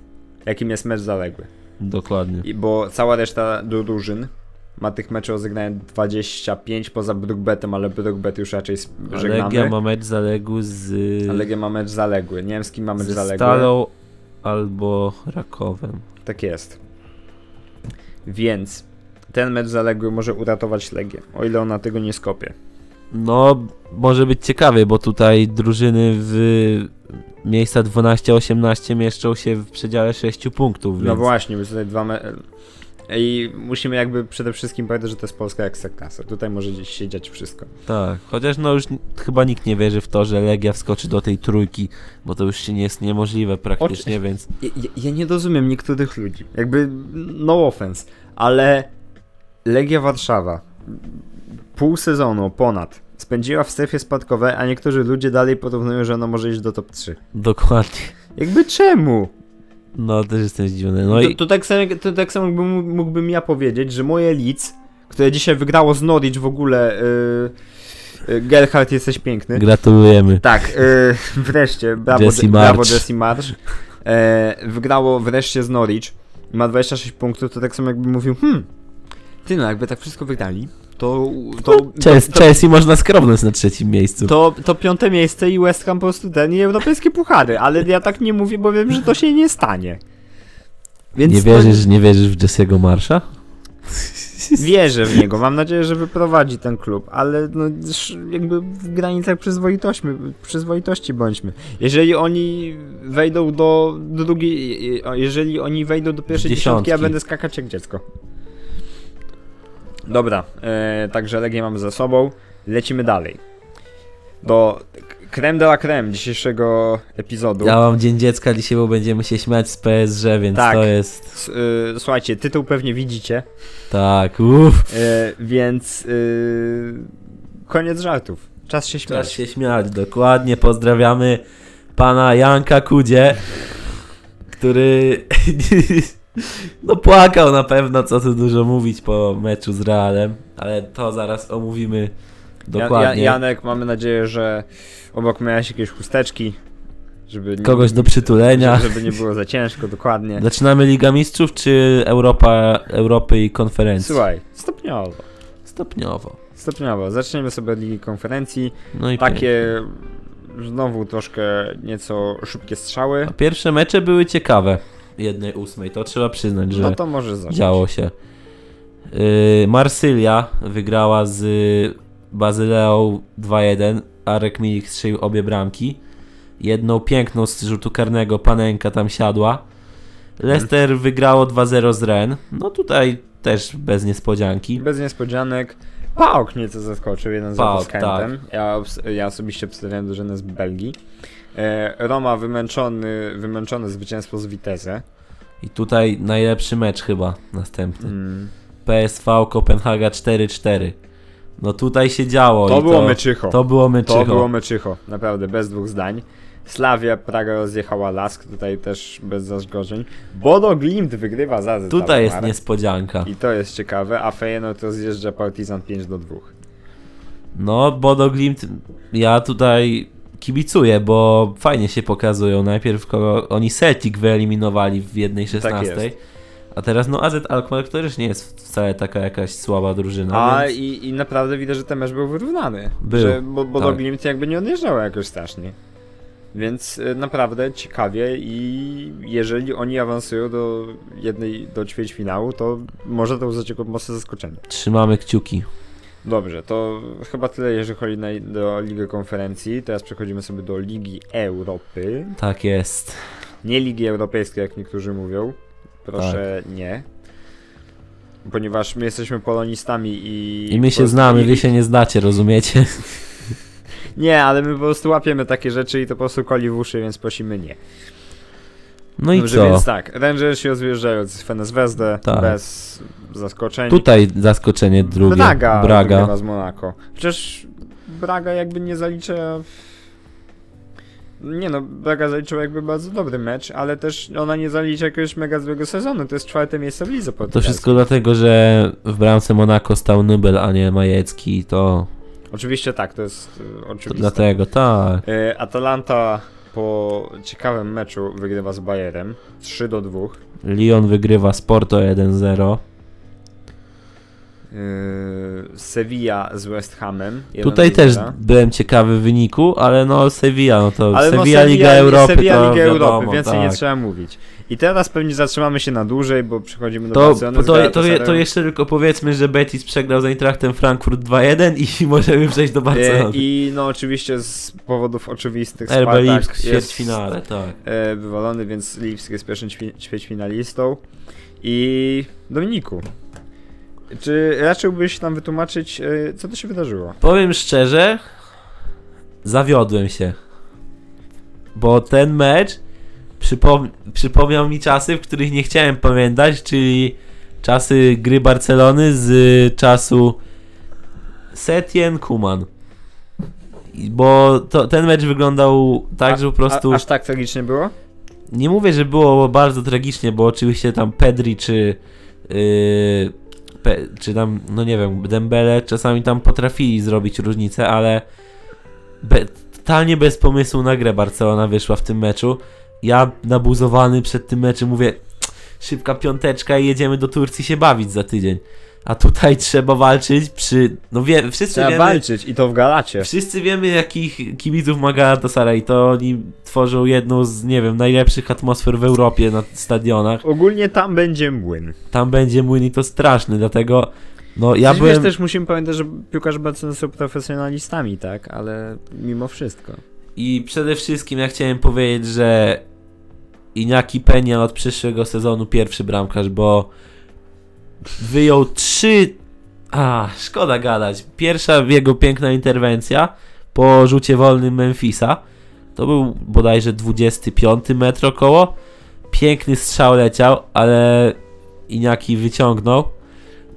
jakim jest mecz zaległy. dokładnie. I, bo cała reszta drużyn ma tych meczów rozegrane 25 poza Brookbetem, ale Brookbet już raczej żegnamy. Legia ma mecz zaległy z, A Legia ma mecz zaległy. Nie wiem z kim ma mecz zaległy. Stalą albo Rakowem. Tak jest. Więc ten mecz zaległy może uratować Legię, o ile ona tego nie skopie. No, może być ciekawie, bo tutaj drużyny w miejsca 12-18 mieszczą się w przedziale 6 punktów, więc No właśnie, bo tutaj dwa me... I musimy jakby przede wszystkim pamiętać, że to jest polska ekstraklasa. Tutaj może gdzieś się dziać wszystko. tak. Chociaż no już chyba nikt nie wierzy w to, że Legia wskoczy do tej trójki, bo to już się nie jest niemożliwe praktycznie, więc Ja, ja, ja nie rozumiem niektórych ludzi. Jakby no offense, ale Legia Warszawa pół sezonu ponad spędziła w strefie spadkowej, a niektórzy ludzie dalej porównują, że ona może iść do top 3. dokładnie. Jakby czemu? No, też jestem zdziwiony. No to, i to, tak samo, to tak samo mógłbym, mógłbym ja powiedzieć, że moje Leeds, które dzisiaj wygrało z Norwich w ogóle, yy, yy, Gerhard jesteś piękny. gratulujemy. Tak, yy, wreszcie, brawo, Jesse brawo March. Jesse March. E, wygrało wreszcie z Norwich ma 26 punktów, to tak samo jakby mówił, hmm, ty no, jakby tak wszystko wygrali, to... to, Chelsea, to, Chelsea można skromność na trzecim miejscu. to, to piąte miejsce i West Ham po prostu ten i europejskie puchary, ale ja tak nie mówię, bo wiem, że to się nie stanie. Więc nie to- wierzysz, nie wierzysz w Jesse'ego Marsza? Wierzę w niego, mam nadzieję, że wyprowadzi ten klub, ale no, jakby w granicach przyzwoitości, przyzwoitości bądźmy. Jeżeli oni wejdą do drugiej, jeżeli oni wejdą do pierwszej dziesiątki, ja Dziesiątki. będę skakać jak dziecko. Dobra, e, także Legię mamy za sobą, lecimy dalej. Do creme de la creme dzisiejszego epizodu. Ja mam Dzień Dziecka dzisiaj, bo będziemy się śmiać z PSG, więc Tak. to jest... S- y, słuchajcie, tytuł pewnie widzicie, Tak, uff. e, więc y, koniec żartów. Czas się śmiać. Czas się śmiać, dokładnie. Pozdrawiamy pana Janka Kudzie, który No płakał na pewno, co tu dużo mówić po meczu z Realem, ale to zaraz omówimy dokładnie. Ja, Janek, mamy nadzieję, że obok miałeś jakieś chusteczki, żeby nie, Kogoś do przytulenia. Żeby nie było za ciężko, dokładnie. Zaczynamy Liga Mistrzów czy Europa, Europy i konferencji? Słuchaj, stopniowo. Stopniowo. Stopniowo. Zaczniemy sobie od Ligi Konferencji. No i Takie znowu troszkę nieco szybkie strzały. A pierwsze mecze były ciekawe. Jednej ósmej, to trzeba przyznać, że No to może zacząć. działo się. Yy, Marsylia wygrała z Bazyleą 2-1. Arek Milik strzelił obie bramki. Jedną piękną z rzutu karnego Panenka tam siadła. Leicester wygrało 2-0 z Ren. No tutaj też bez niespodzianki. Bez niespodzianek. Pauk nieco zaskoczył, jeden z Pauk, Kętem. Ja, ja osobiście obstawiałem drużynę z Belgii. E, Roma wymęczony, wymęczone zwycięstwo z Vitesse. I tutaj najlepszy mecz chyba następny. Mm. PSV Kopenhaga 4-4. No tutaj się działo. To i było meczycho. To było meczycho. To było meczycho, naprawdę, bez dwóch zdań. Slavia Praga rozjechała Lask, tutaj też bez zaskoczeń. Bodo Glimt wygrywa za Tutaj jest niespodzianka. I to jest ciekawe, a Feyenoord rozjeżdża Partizan 5 do 2. No, Bodo Glimt, ja tutaj kibicuję, bo fajnie się pokazują. Najpierw kogo oni Celtic wyeliminowali w jednej 16. Tak a teraz no AZ Alkmaar, który też nie jest wcale taka jakaś słaba drużyna. A więc... i, i naprawdę widać, że ten mecz był wyrównany. Był, Że Bo, Bodo tak. Glimt jakby nie odjeżdżało jakoś strasznie. Więc y, naprawdę ciekawie i jeżeli oni awansują do jednej, do ćwierćfinału, to może to jako mocne zaskoczenie. Trzymamy kciuki. Dobrze, to chyba tyle, jeżeli chodzi na, do Ligi Konferencji. Teraz przechodzimy sobie do Ligi Europy. Tak jest. Nie Ligi Europejskiej, jak niektórzy mówią. Proszę Tak. nie. Ponieważ my jesteśmy polonistami i... I my się znamy, wy się nie znacie, rozumiecie? Nie, ale my po prostu łapiemy takie rzeczy i to po prostu koli w uszy, więc prosimy nie. No i Dobrze, co? więc tak, Rangers się rozjeżdżają z Feneswezdę Tak. bez zaskoczeń. Tutaj zaskoczenie drugie. Braga, Braga. z Monako. Przecież Braga jakby nie zalicza... Nie no, Braga zaliczyła jakby bardzo dobry mecz, ale też ona nie zalicza jakiegoś mega złego sezonu. To jest czwarte miejsce w lidze To wszystko dlatego, że w bramce Monako stał Nubel, a nie Majecki. To, Oczywiście tak, to jest to oczywiste. dlatego, tak. Y, Atalanta po ciekawym meczu wygrywa z Bayerem 3 do 2. Lyon wygrywa z Porto 1-0. Yy, Sevilla z West Hamem. Tutaj też byłem ciekawy wyniku, ale no Sevilla, no to Ale no Sevilla Liga Europy Sevilla to Liga Europy, wiadomo, więcej tak. nie trzeba mówić. I teraz pewnie zatrzymamy się na dłużej, bo przechodzimy do To, Barcelony to, to, to, jeszcze tylko powiedzmy, że Betis przegrał z Eintrachtem Frankfurt 2-1 i możemy przejść do Yy, Barcelony. I no oczywiście z powodów oczywistych RB Lipsk w jest ćwierćfinale, tak. e, wywalony, więc Lipsk jest pierwszym ćwi- ćwierćfinalistą. I Dominiku, czy raczyłbyś nam wytłumaczyć, e, co to się wydarzyło? Powiem szczerze, zawiodłem się. Bo ten mecz przypom przypomniał mi czasy, w których nie chciałem pamiętać, czyli czasy gry Barcelony z czasu Setien Kuman. Bo to, ten mecz wyglądał tak, A- że po prostu. A, aż tak tragicznie było? Nie mówię, że było bardzo tragicznie, bo oczywiście tam Pedri czy. Yy, pe, czy tam, no nie wiem, Dembele czasami tam potrafili zrobić różnicę, ale be, totalnie bez pomysłu na grę Barcelona wyszła w tym meczu. Ja nabuzowany przed tym meczem mówię, szybka piąteczka i jedziemy do Turcji się bawić za tydzień. A tutaj trzeba walczyć przy. No wie, wszyscy Trzeba wiemy. walczyć i to w Galacie. Wszyscy wiemy, jakich kibiców ma Galatasaray. To oni tworzą jedną z, nie wiem, najlepszych atmosfer w Europie na stadionach. Ogólnie tam będzie młyn. Tam będzie młyn i to straszny, dlatego no ja Przecież byłem... wiesz, też musimy pamiętać, że piłkarze Barcelony są profesjonalistami, tak? Ale mimo wszystko. I przede wszystkim ja chciałem powiedzieć, że Iñaki Peña od przyszłego sezonu pierwszy bramkarz, bo wyjął trzy... A, szkoda gadać. Pierwsza jego piękna interwencja po rzucie wolnym Memphisa. To był bodajże 25 metr około. Piękny strzał leciał, ale Iñaki wyciągnął.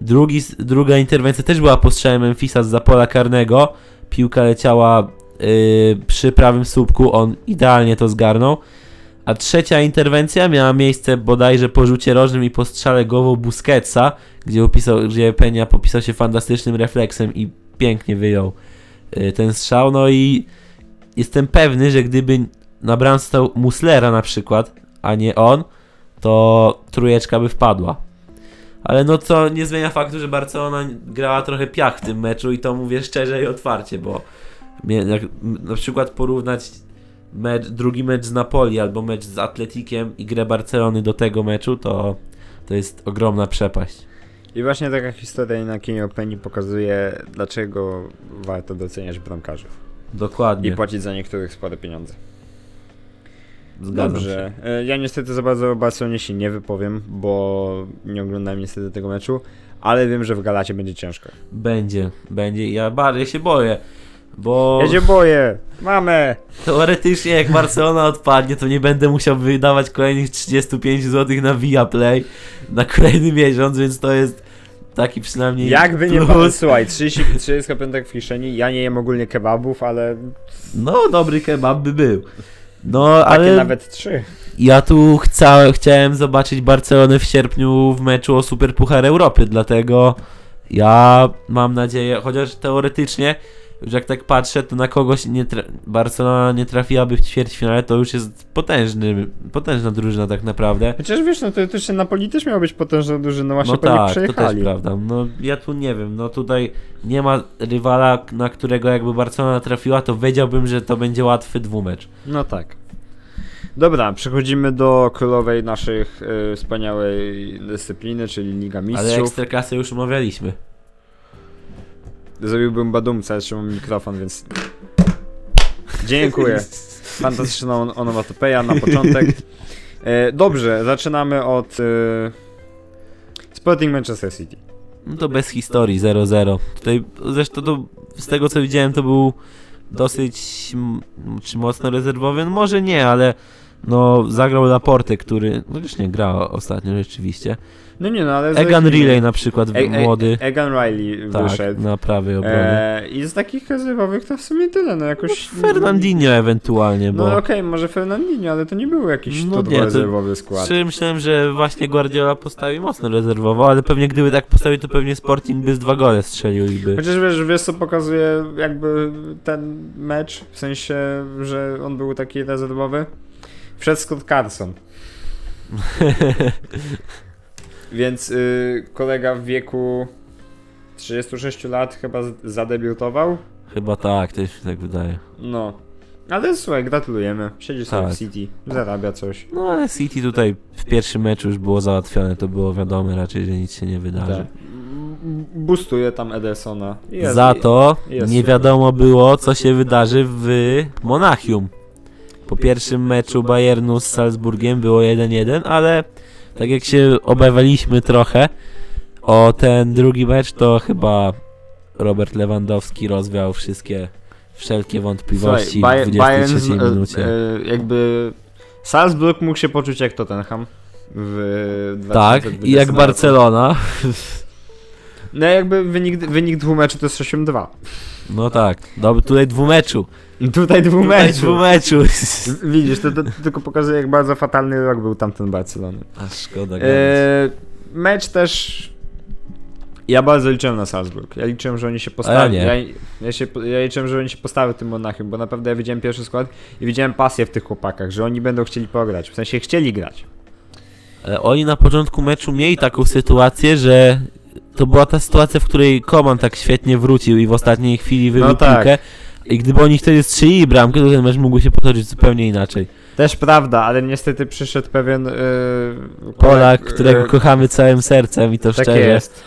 Drugi, druga interwencja też była po strzale Memphisa z pola karnego. Piłka leciała yy, przy prawym słupku, on idealnie to zgarnął. A trzecia interwencja miała miejsce bodajże po rzucie rożnym i po strzale głową Busquetsa, gdzie, opisał, gdzie Peña popisał się fantastycznym refleksem i pięknie wyjął y, ten strzał. No i jestem pewny, że gdyby na bramce stał Muslera na przykład, a nie on, to trójeczka by wpadła. Ale no co nie zmienia faktu, że Barcelona grała trochę piach w tym meczu i to mówię szczerze i otwarcie, bo jak na przykład porównać mecz, drugi mecz z Napoli albo mecz z Atletikiem i grę Barcelony do tego meczu, to, to jest ogromna przepaść. I właśnie taka historia na Kenio Penny pokazuje, dlaczego warto doceniać bramkarzów. Dokładnie. I płacić za niektórych spore pieniądze. Zgadzam Dobrze. się. E, Ja niestety za bardzo o Barcelonie się nie wypowiem, bo nie oglądałem niestety tego meczu, ale wiem, że w Galacie będzie ciężko. Będzie, będzie. Ja bardziej się boję, bo Ja się boję! Mamy! teoretycznie jak Barcelona odpadnie, to nie będę musiał wydawać kolejnych 35 zł na Viaplay na kolejny miesiąc, więc to jest taki przynajmniej Jakby nie plus. pan, słuchaj, 30, 35 w kieszeni, ja nie jem ogólnie kebabów, ale No, dobry kebab by był. No, takie ale nawet trzy. ja tu chca, chciałem zobaczyć Barcelonę w sierpniu w meczu o Super Puchar Europy, dlatego ja mam nadzieję, chociaż teoretycznie, już jak tak patrzę, to na kogoś nie Barcelona nie trafiłaby w ćwierćfinale, to już jest potężny, potężna drużyna tak naprawdę. Chociaż wiesz, no to też się Napoli też miał być potężną drużyną, właśnie No tak, to też prawda. No ja tu nie wiem, no tutaj nie ma rywala, na którego jakby Barcelona trafiła, to wiedziałbym, że to będzie łatwy dwumecz. No tak. Dobra, przechodzimy do królowej naszych y, wspaniałej dyscypliny, czyli Liga Ale Mistrzów. Ekstraklasę już omawialiśmy. Zrobiłbym badumca, jeszcze mam mikrofon, więc... Dziękuję. Fantastyczna on onomatopeja na początek. E, dobrze, zaczynamy od e, Sporting Manchester City. No to bez historii, 0-0. Tutaj zresztą to, z tego co widziałem to był dosyć czy mocno rezerwowy, no może nie, ale no zagrał Laporte, który, no już nie gra ostatnio rzeczywiście. No nie no, ale... Egan. Riley na przykład, E- e- młody. Egan Riley Tak, wyszedł. na prawej obronie. E, I z takich rezerwowych to w sumie tyle, no jakoś... Fernandinho ewentualnie, No bo okej, może Fernandinho, ale to nie był jakiś No no nie, rezerwowy skład. Szczerze myślałem, że właśnie Guardiola postawi mocno rezerwowo, ale pewnie gdyby tak postawił, to pewnie Sporting by z dwa gole strzelił i by... Chociaż wiesz, wiesz co pokazuje jakby ten mecz, w sensie, że on był taki rezerwowy? Wszedł Scott Carson. Więc y, kolega w wieku 36 lat chyba zadebiutował. Chyba tak, też się tak wydaje. No. Ale słuchaj, gratulujemy. Siedzi sobie Tak. w City, zarabia coś. No ale City tutaj w pierwszym meczu już było załatwione, to było wiadome raczej, że nic się nie wydarzy. Tak. Boostuje tam Edersona. Jest- Za to nie wiadomo było, co się wydarzy w Monachium. Po pierwszym meczu Bayernu z Salzburgiem było 1-1, ale tak jak się obawialiśmy trochę o ten drugi mecz, to chyba Robert Lewandowski rozwiał wszystkie wszelkie wątpliwości Słuchaj, w Bay- Bayern 23 z- e, minucie. e, jakby Salzburg mógł się poczuć jak Tottenham w tak, 2020 i jak. Barcelona. No jakby wynik, wynik dwóch meczu to jest 8-2. No tak, dobry tutaj dwumeczu. Tutaj dwóch Tutaj meczu. dwumeczu. Widzisz, to, to tylko pokazuje jak bardzo fatalny rok był tamten Barcelony. A szkoda. E, mecz też ja bardzo liczyłem na Salzburg. Ja liczyłem, że oni się postawią. Ja, ja, się, ja liczyłem, że oni się postawią tym Monachium, bo naprawdę ja widziałem pierwszy skład i widziałem pasję w tych chłopakach, że oni będą chcieli pograć. W sensie chcieli grać. Ale oni na początku meczu mieli taką sytuację, że to była ta sytuacja, w której Koman tak świetnie wrócił i w ostatniej chwili wybił No tak. piłkę. I gdyby oni wtedy strzelili bramkę, to ten mecz mógł się potoczyć zupełnie inaczej. Też prawda, ale niestety przyszedł pewien yy, Polak, kolek, którego yy, kochamy całym sercem i to Tak szczerze. jest.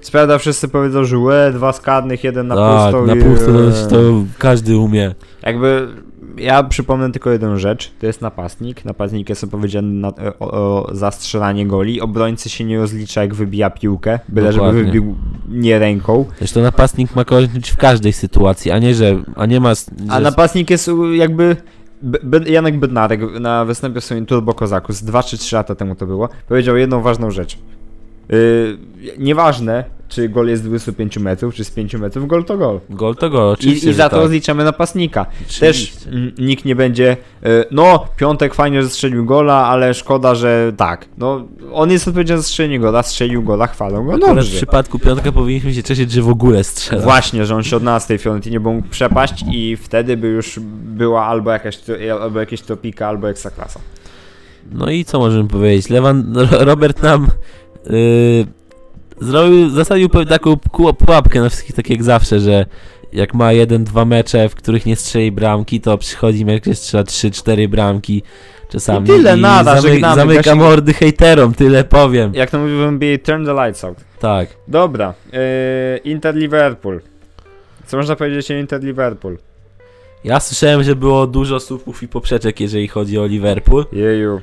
Sprawda, wszyscy powiedzą, że łe, dwa skadnych, jeden na tak, pustą. na i- pustą to, to każdy umie. Jakby ja przypomnę tylko jedną rzecz, to jest napastnik. Napastnik jest odpowiedzialny na, o, o, za strzelanie goli. Obrońcy się nie rozlicza jak wybija piłkę, byle żeby Dokładnie. wybił nie ręką. Zresztą napastnik ma kończyć w każdej sytuacji, a nie, że a nie ma. s- A że- napastnik jest jakby... Be- Janek Bednarek na występie w swoim Turbo Kozaku z 2 czy 3 lata temu to było, powiedział jedną ważną rzecz. Yy, nieważne, czy gol jest z 25 metrów, czy z 5 metrów, gol to gol. Gol to gol, I, oczywiście. I za że to tak. zliczamy napastnika. Też Oczywiście. mm, nikt nie będzie, y, no, Piątek fajnie, że strzelił gola, ale szkoda, że tak. No, on jest odpowiedzialny za strzelenie gola, strzelił gola, chwalą go, Akurat w dobrze. przypadku piątka powinniśmy się cieszyć, że w ogóle strzela. Właśnie, że on się odnalazł w tej Fiorentinie, bo mógł przepaść i wtedy by już była albo jakaś, albo jakieś topika, albo ekstraklasa. No i co możemy powiedzieć? Lewan, Ro- Robert nam yy, zrobił, zasadził taką pułapkę na wszystkich, tak jak zawsze, że jak ma jeden, dwa mecze, w których nie strzeli bramki, to przychodzi mecz, gdzie strzela trzy, cztery bramki czasami. I tyle, nada, żegnamy, zamyka mordy hejterom, tyle powiem. Jak to mówił w NBA, turn the lights out. Tak. Dobra, yy, Inter Liverpool. Co można powiedzieć o Inter Liverpool? Ja słyszałem, że było dużo słupów i poprzeczek, jeżeli chodzi o Liverpool. Jeju.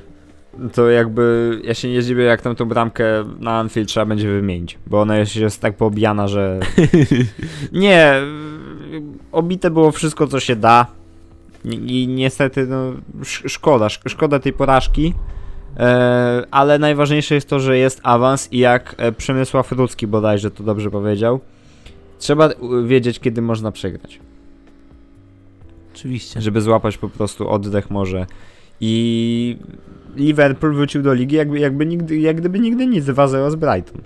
To jakby, ja się nie dziwię jak tam tą bramkę na Anfield trzeba będzie wymienić, bo ona już jest tak poobijana, że... nie, obite było wszystko co się da i, niestety no, sz- szkoda, sz- szkoda tej porażki, e, ale najważniejsze jest to, że jest awans i jak e, Przemysław Rudzki bodajże to dobrze powiedział, trzeba wiedzieć kiedy można przegrać Oczywiście. żeby złapać po prostu oddech może. I Liverpool wrócił do ligi jakby, jakby nigdy, jak gdyby nigdy nic 2-0 z Brighton.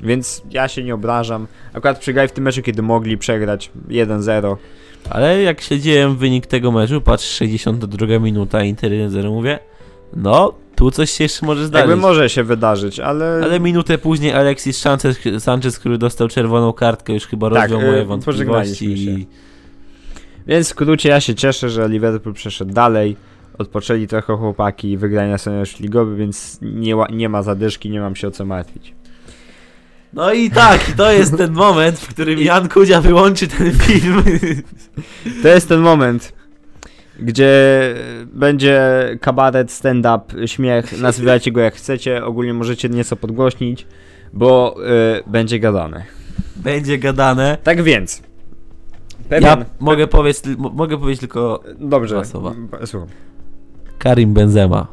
Więc ja się nie obrażam. Akurat przegrali w tym meczu, kiedy mogli przegrać 1-0. Ale jak śledziłem wynik tego meczu, patrz, 62 minuta, Inter 1-0, mówię, no, tu coś się jeszcze może zdarzyć. Jakby może się wydarzyć, ale... Ale minutę później Alexis Sanchez, Sanchez, który dostał czerwoną kartkę, już chyba Tak, rozwiał e, moje wątpliwości. się. Więc w skrócie ja się cieszę, że Liverpool przeszedł dalej. Odpoczęli trochę chłopaki i wygrali na scenariusz ligowy, więc nie, nie ma zadyszki, nie mam się o co martwić. No i tak, to jest ten moment, w którym Jan Kudzia wyłączy ten film. To jest ten moment, gdzie będzie kabaret, stand-up, śmiech, nazywajcie go jak chcecie, ogólnie możecie nieco podgłośnić, bo y, będzie gadane. Będzie gadane. Tak więc, pewien... Ja mogę powiedzieć, mo- mogę powiedzieć tylko Dobrze, Dwa słowa. słucham. Karim Benzema.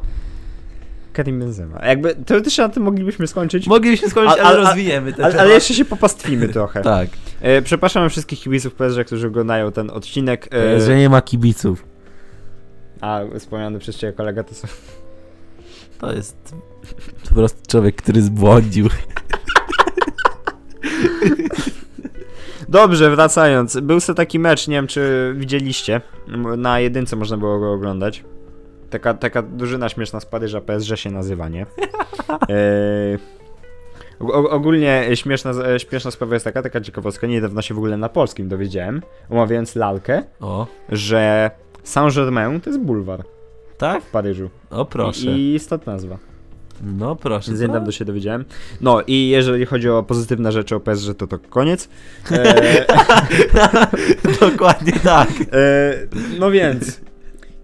Karim Benzema. Jakby teoretycznie na tym moglibyśmy skończyć, Moglibyśmy skończyć, ale, a- a- rozwiniemy ten ale, ale jeszcze się popastwimy trochę. Tak, E, przepraszam wszystkich kibiców PSG, którzy oglądają ten odcinek. jest, że nie ma kibiców. A wspomniany przez ciebie kolega to są... To jest po prostu człowiek, który zbłądził. Dobrze, wracając. Był sobie taki mecz, nie wiem czy widzieliście. Na jedynce można było go oglądać. Taka, taka drużyna śmieszna z Paryża, PSG się nazywa, nie? Eee, og- ogólnie śmieszna, e, śmieszna sprawa jest taka, taka ciekawostka, niedawno się w ogóle na polskim dowiedziałem, omawiając lalkę, O, że Saint-Germain to jest bulwar tak? w Paryżu. O proszę. I, i stąd nazwa. No proszę. Więc niedawno się dowiedziałem. No i jeżeli chodzi o pozytywne rzeczy o PSG, to to koniec. Eee, Dokładnie tak. E, no więc,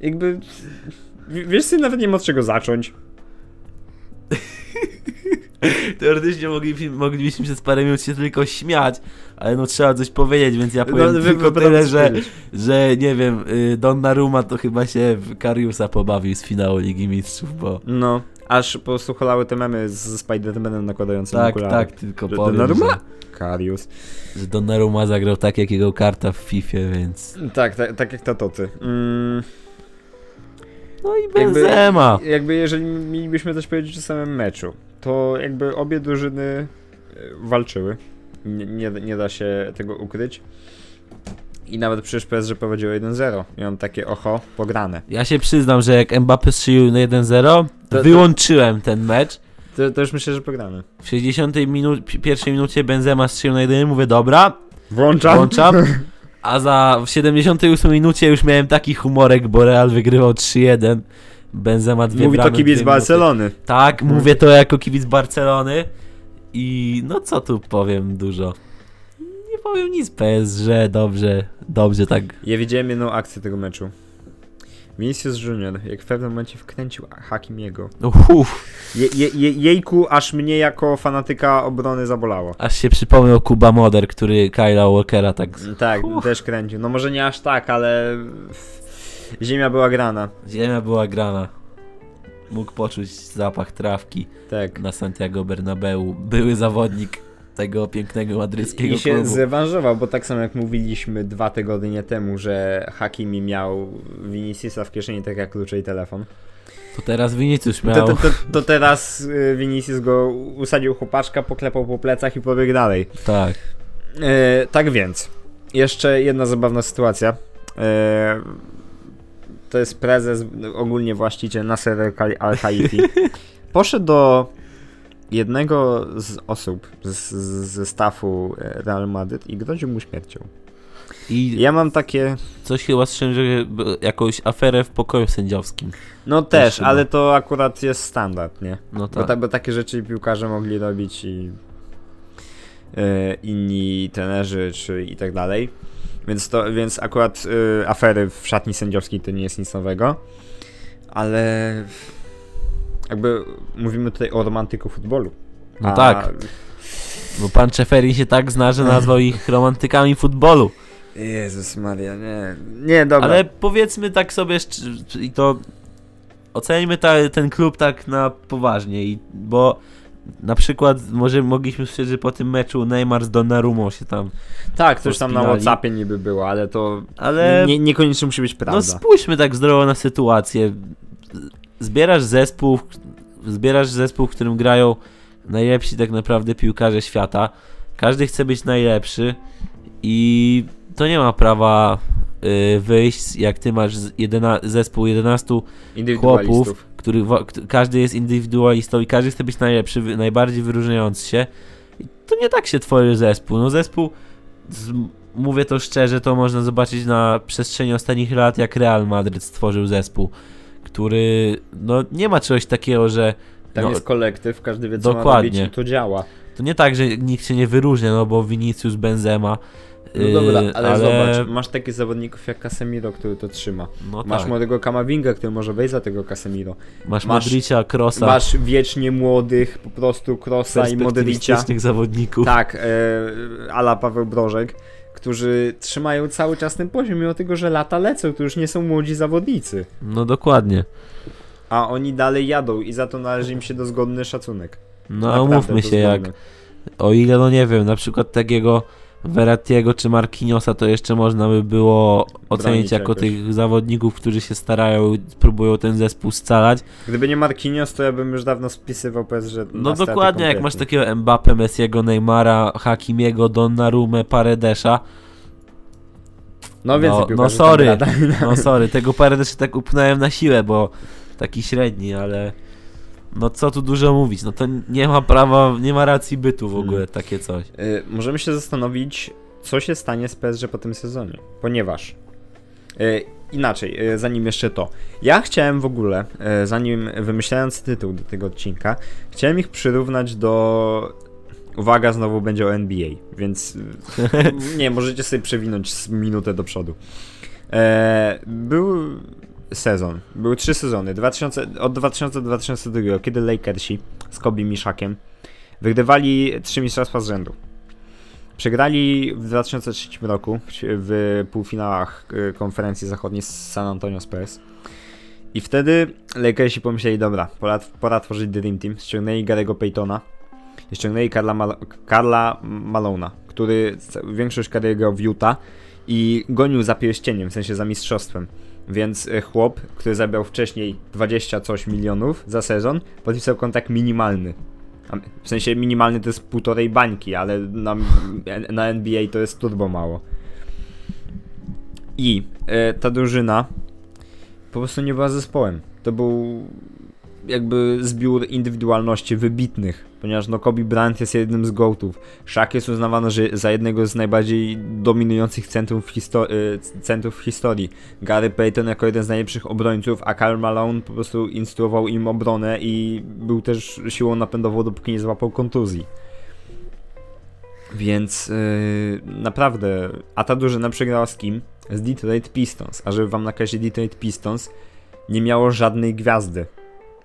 jakby. Wiesz, sobie nawet nie wiem od czego zacząć. Teoretycznie moglibyśmy, moglibyśmy przez parę minut się tylko śmiać, ale no trzeba coś powiedzieć, więc ja powiem wy- tylko tyle, że, że nie wiem, y, Donnarumma to chyba się w Kariusa pobawił z finału Ligi Mistrzów, bo No, aż po prostu holały te memy z Spider-Manem nakładającym tak, okulary. tak, tylko Że powiem, Donnarumma? że, Karius. że Donnarumma zagrał tak jak jego karta w FIFA, więc... Tak, tak, tak jak tatoty. Mm, No i Benzema. jakby jeżeli mielibyśmy coś powiedzieć o samym meczu, to jakby obie drużyny e, walczyły. Nie, nie, nie da się tego ukryć. I nawet przecież PSG prowadziło 1-0. I mam takie oho, pograne. Ja się przyznam, że jak Mbappé strzelił na 1-0, To- to- wyłączyłem ten mecz. To, to już myślę, że pograne. W 60 minu- pi- pierwszej minucie Benzema strzelił na 1, mówię dobra, Włączam. włączam. A za w 78 minucie już miałem taki humorek, bo Real wygrywał 3-1. Benzema dwie Mówi to kibic. Barcelony. Tak, mówię to jako kibic Barcelony. I no co tu powiem dużo. Nie powiem nic, PSG, dobrze, dobrze tak. Ja widziałem jedną akcję tego meczu. Vinicius Junior, jak w pewnym momencie wkręcił Hakimiego. Uff, Je, je, je, jejku, aż mnie jako fanatyka obrony zabolało. aż się przypomniał Kuba Moder, który Kyla Walkera tak... Tak, też kręcił. No może nie aż tak, ale ziemia była grana. Ziemia była grana. mógł poczuć zapach trawki Tak. na Santiago Bernabeu. Były zawodnik tego pięknego madryckiego I się klubu. zrewanżował, bo tak samo jak mówiliśmy dwa tygodnie temu, że Hakimi miał Viniciusa w kieszeni tak jak klucze i telefon. To teraz Vinicius To, miał... to, to, to teraz y, Vinicius go usadził chłopaczka, poklepał po plecach i pobiegł dalej. Tak. E, tak więc, jeszcze jedna zabawna sytuacja. E, to jest prezes, ogólnie właściciel Nasser Al- Al-Khelaifi. Poszedł do jednego z osób z, z, ze stafu e, Real Madrid i groził mu śmiercią. I Ja mam takie, coś chyba słyszałem, że jakąś aferę w pokoju sędziowskim. no Też też, ale to akurat jest standard, nie? No Bo, tak. ta, bo takie rzeczy piłkarze mogli robić i e, inni trenerzy czy i tak dalej. Więc to, więc akurat e, afery w szatni sędziowskiej to nie jest nic nowego. Ale jakby mówimy tutaj o romantyku futbolu. No A- tak. Bo pan Czeferin się tak zna, że nazwał ich romantykami futbolu. Jezus Maria, nie. Nie, dobra. Ale powiedzmy tak sobie, i to oceńmy ta, ten klub tak na poważnie, i, bo na przykład może mogliśmy słyszeć, że po tym meczu Neymar z Donnarumą się tam, tak, to już tam na. Whatsappie niby było, ale to ale nie, niekoniecznie musi być no prawda. spójrzmy tak zdrowo na sytuację. Zbierasz zespół, zbierasz zespół, w którym grają najlepsi tak naprawdę piłkarze świata. Każdy chce być najlepszy i to nie ma prawa y, wyjść, jak ty masz z jedyna, zespół 11 Indywidualistów. który każdy jest indywidualistą i każdy chce być najlepszy, najbardziej wyróżniający się. I to nie tak się tworzy zespół. No zespół, z, mówię to szczerze, to można zobaczyć na przestrzeni ostatnich lat, jak Real Madryt stworzył zespół, który, no nie ma czegoś takiego, że Tam no, jest kolektyw, każdy wie co ma Dokładnie. robić i to działa. to nie tak, że nikt się nie wyróżnia, no bo Vinicius, Benzema, No dobra, ale, zobacz, masz takich zawodników jak Casemiro, który to trzyma. no masz tak. młodego Kamavinga, który może wejść za tego Casemiro. masz masz- Modricia, Krosa, Masz wiecznie młodych, po prostu Krosa i Modricia. zawodników. Tak, e, ala Paweł Brożek, którzy trzymają cały czas ten poziom, mimo tego, że lata lecą, to już nie są młodzi zawodnicy. No dokładnie. A oni dalej jadą i za to należy im się dozgodny szacunek. No Naprawdę umówmy się, jak dozgodny. O ile, no nie wiem, na przykład takiego Verrattiego czy Marquinhosa to jeszcze można by było ocenić jako jakoś. tych zawodników, którzy się starają, próbują ten zespół scalać. Gdyby nie Marquinhos, to ja bym już dawno spisywał PSG No na straty dokładnie, jak masz takiego Mbappe, Messiego, Neymara, Hakimiego, Donnarumę, Paredesza. No więcej no, no sorry. No sorry, tego Paredesza tak upchnąłem na siłę, bo taki średni, ale no co tu dużo mówić, no to nie ma prawa, nie ma racji bytu w ogóle Hmm. takie coś. Y, możemy się zastanowić, co się stanie z PSG po tym sezonie, ponieważ y, inaczej, y, zanim jeszcze to. Ja chciałem w ogóle, zanim wymyślając tytuł do tego odcinka, chciałem ich przyrównać do. Uwaga, znowu będzie o NBA, więc nie, możecie sobie przewinąć minutę do przodu. E, był sezon, były trzy sezony, 2000, od 2000 do 2002, kiedy Lakersi z Kobe Mishakiem wygrywali trzy mistrzostwa z rzędu. Przegrali w 2003 roku w- półfinałach y, konferencji zachodniej z San Antonio Spurs. I wtedy Lakersi pomyśleli, dobra, pora, pora tworzyć Dream Team. Ściągnęli Garego Paytona i ściągnęli Karla, Mal Malona, który większość kariery grał w Utah i gonił za pierścieniem, w sensie za mistrzostwem. Więc y, chłop, który zabrał wcześniej 20 coś milionów za sezon, podpisał kontrakt minimalny. W sensie minimalny to jest półtorej bańki, ale na, na NBA to jest turbo mało. I e, ta drużyna po prostu nie była zespołem. To był jakby zbiór indywidualności wybitnych, ponieważ no Kobe Bryant jest jednym z gołtów. Shaq jest uznawany że za jednego z najbardziej dominujących centrów w, histo- e, centrów w historii. Gary Payton jako jeden z najlepszych obrońców, a Karl Malone po prostu instruował im obronę i był też siłą napędową, dopóki nie złapał kontuzji. Więc yy, naprawdę, a ta drużyna przegrała z kim? Z Detroit Pistons. A żeby wam nakreślić Detroit Pistons, nie miało żadnej gwiazdy.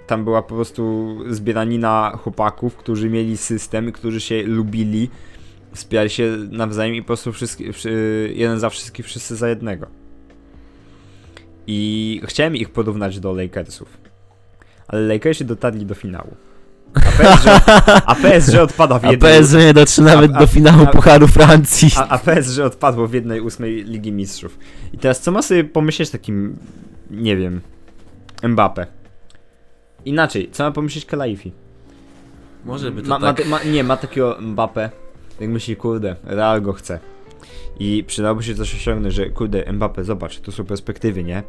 Tam była po prostu zbieranina chłopaków, którzy mieli system, którzy się lubili, wspierali się nawzajem i po prostu wszyscy, wszy- jeden za wszystkich, wszyscy za jednego. I chciałem ich porównać do Lakersów. ale Lakersi dotarli do finału. A PSG, a PSG odpada w A jednej... PSG nie dotrze nawet a- do finału a- Pucharu Francji. A, a PSG odpadło w jednej ósmej Ligi Mistrzów. I teraz co ma sobie pomyśleć takim, nie wiem, Mbappe? Inaczej, co ma pomyśleć Kalaifi? Może by to Ma, tak... ma, ma, nie, ma takiego Mbappe, jak myśli, kurde, Real go chce. I przydałoby się coś osiągnąć, że kurde, Mbappe, zobacz, to są perspektywy, nie?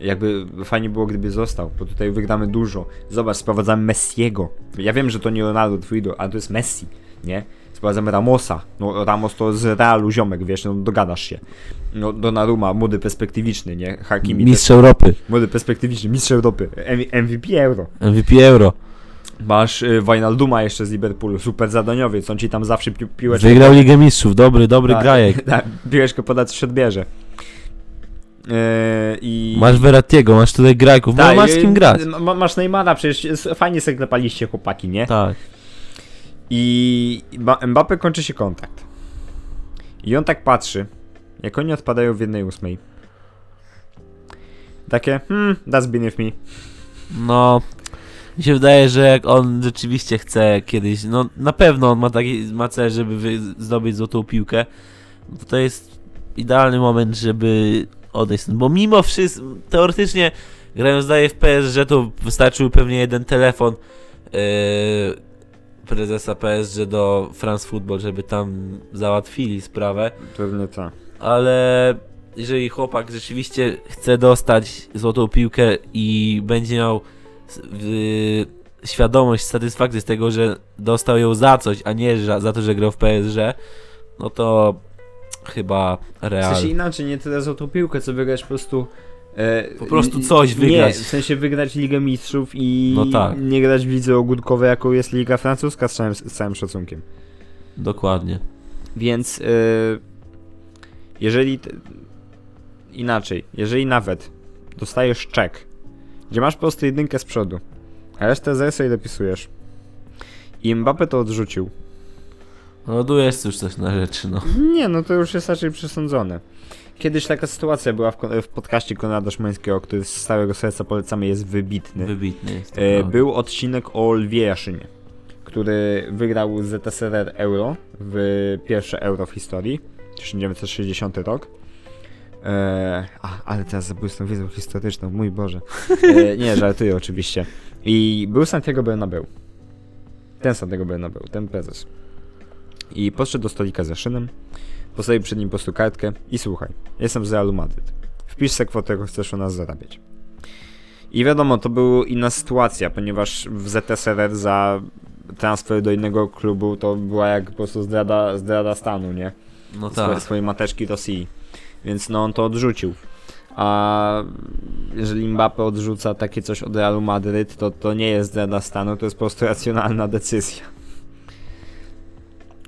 Jakby fajnie było, gdyby został, bo tutaj wygramy dużo. Zobacz, sprowadzamy Messiego. Ja wiem, że to nie Ronaldo, twój idol, ale to jest Messi, nie? Sprowadzamy Ramosa. No, Ramos to z Realu ziomek, wiesz, no dogadasz się. No, Donnarumma, młody perspektywiczny, nie? Hakimi, Mistrz Europy. młody perspektywiczny, mistrz Europy, M- MVP Euro. MVP Euro. Masz y, Wijnalduma jeszcze z Liverpoolu, super zadaniowiec, on ci tam zawsze pi piłeczkę... Wygrał Ligę Mistrzów. Dobry, dobry Tak, grajek. Tak, piłeczkę poda coś odbierze. Yy, I... Masz Verrattiego, masz tutaj grajków. No Tak, masz z kim grać. Ma, masz Neymara, przecież fajnie sobie chłopaki, nie? Tak. I Mba- Mbappe kończy się kontakt. I on tak patrzy, jak oni odpadają w jednej ósmej. Takie, hmm, that's beneath me. No, mi się wydaje, że jak on rzeczywiście chce kiedyś, no na pewno on ma taki ma cel, żeby zdobyć złotą piłkę, to, to jest idealny moment, żeby odejść. Bo mimo wszystko, teoretycznie grając daje w PSG, to wystarczył pewnie jeden telefon yy, prezesa PSG do France Football, żeby tam załatwili sprawę Pewnie tak. ale jeżeli chłopak rzeczywiście chce dostać złotą piłkę i będzie miał w- świadomość, satysfakcję z tego, że dostał ją za coś, a nie za, za to, że grał w PSG, no to chyba W Real. sensie inaczej, nie tyle za tą piłkę, co wygrać po prostu... E, Po prostu coś wygrać. Nie, w sensie wygrać Ligę Mistrzów i No tak. nie grać w lidze ogórkowej, jaką jest Liga Francuska z całym, z całym szacunkiem. Dokładnie. Więc e, jeżeli... Inaczej, jeżeli nawet dostajesz czek, gdzie masz po prostu jedynkę z przodu, a resztę z sobie dopisujesz i Mbappe to odrzucił, No tu jest już coś na rzeczy, no. Nie, no to już jest raczej przesądzone. Kiedyś taka sytuacja była w, w podcaście Konrada Szymańskiego, który z całego serca polecamy, jest wybitny. Wybitny jest. E, prawda. był odcinek o Lwie Jaszynie, który wygrał ZSRR Euro w pierwsze Euro w historii, 1960 rok. E, a, ale teraz zabójstwo wiedzą historyczną, mój Boże. E, nie, żartuję oczywiście. I był Santiago Bernabeu. Ten Santiago Bernabeu, ten prezes. I podszedł do stolika z Jaszynem, postawił przed nim po prostu kartkę i słuchaj, jestem z Realu Madryt. Wpisz se kwotę, jaką chcesz u nas zarabiać. I wiadomo, to była inna sytuacja, ponieważ w ZSRR za transfer do innego klubu to była jak po prostu zdrada, zdrada stanu, nie? No Swoje, tak. swojej mateczki Rosji. Więc no on to odrzucił. A jeżeli Mbappe odrzuca takie coś od Realu Madryt, to to nie jest zdrada stanu, to jest po prostu racjonalna decyzja.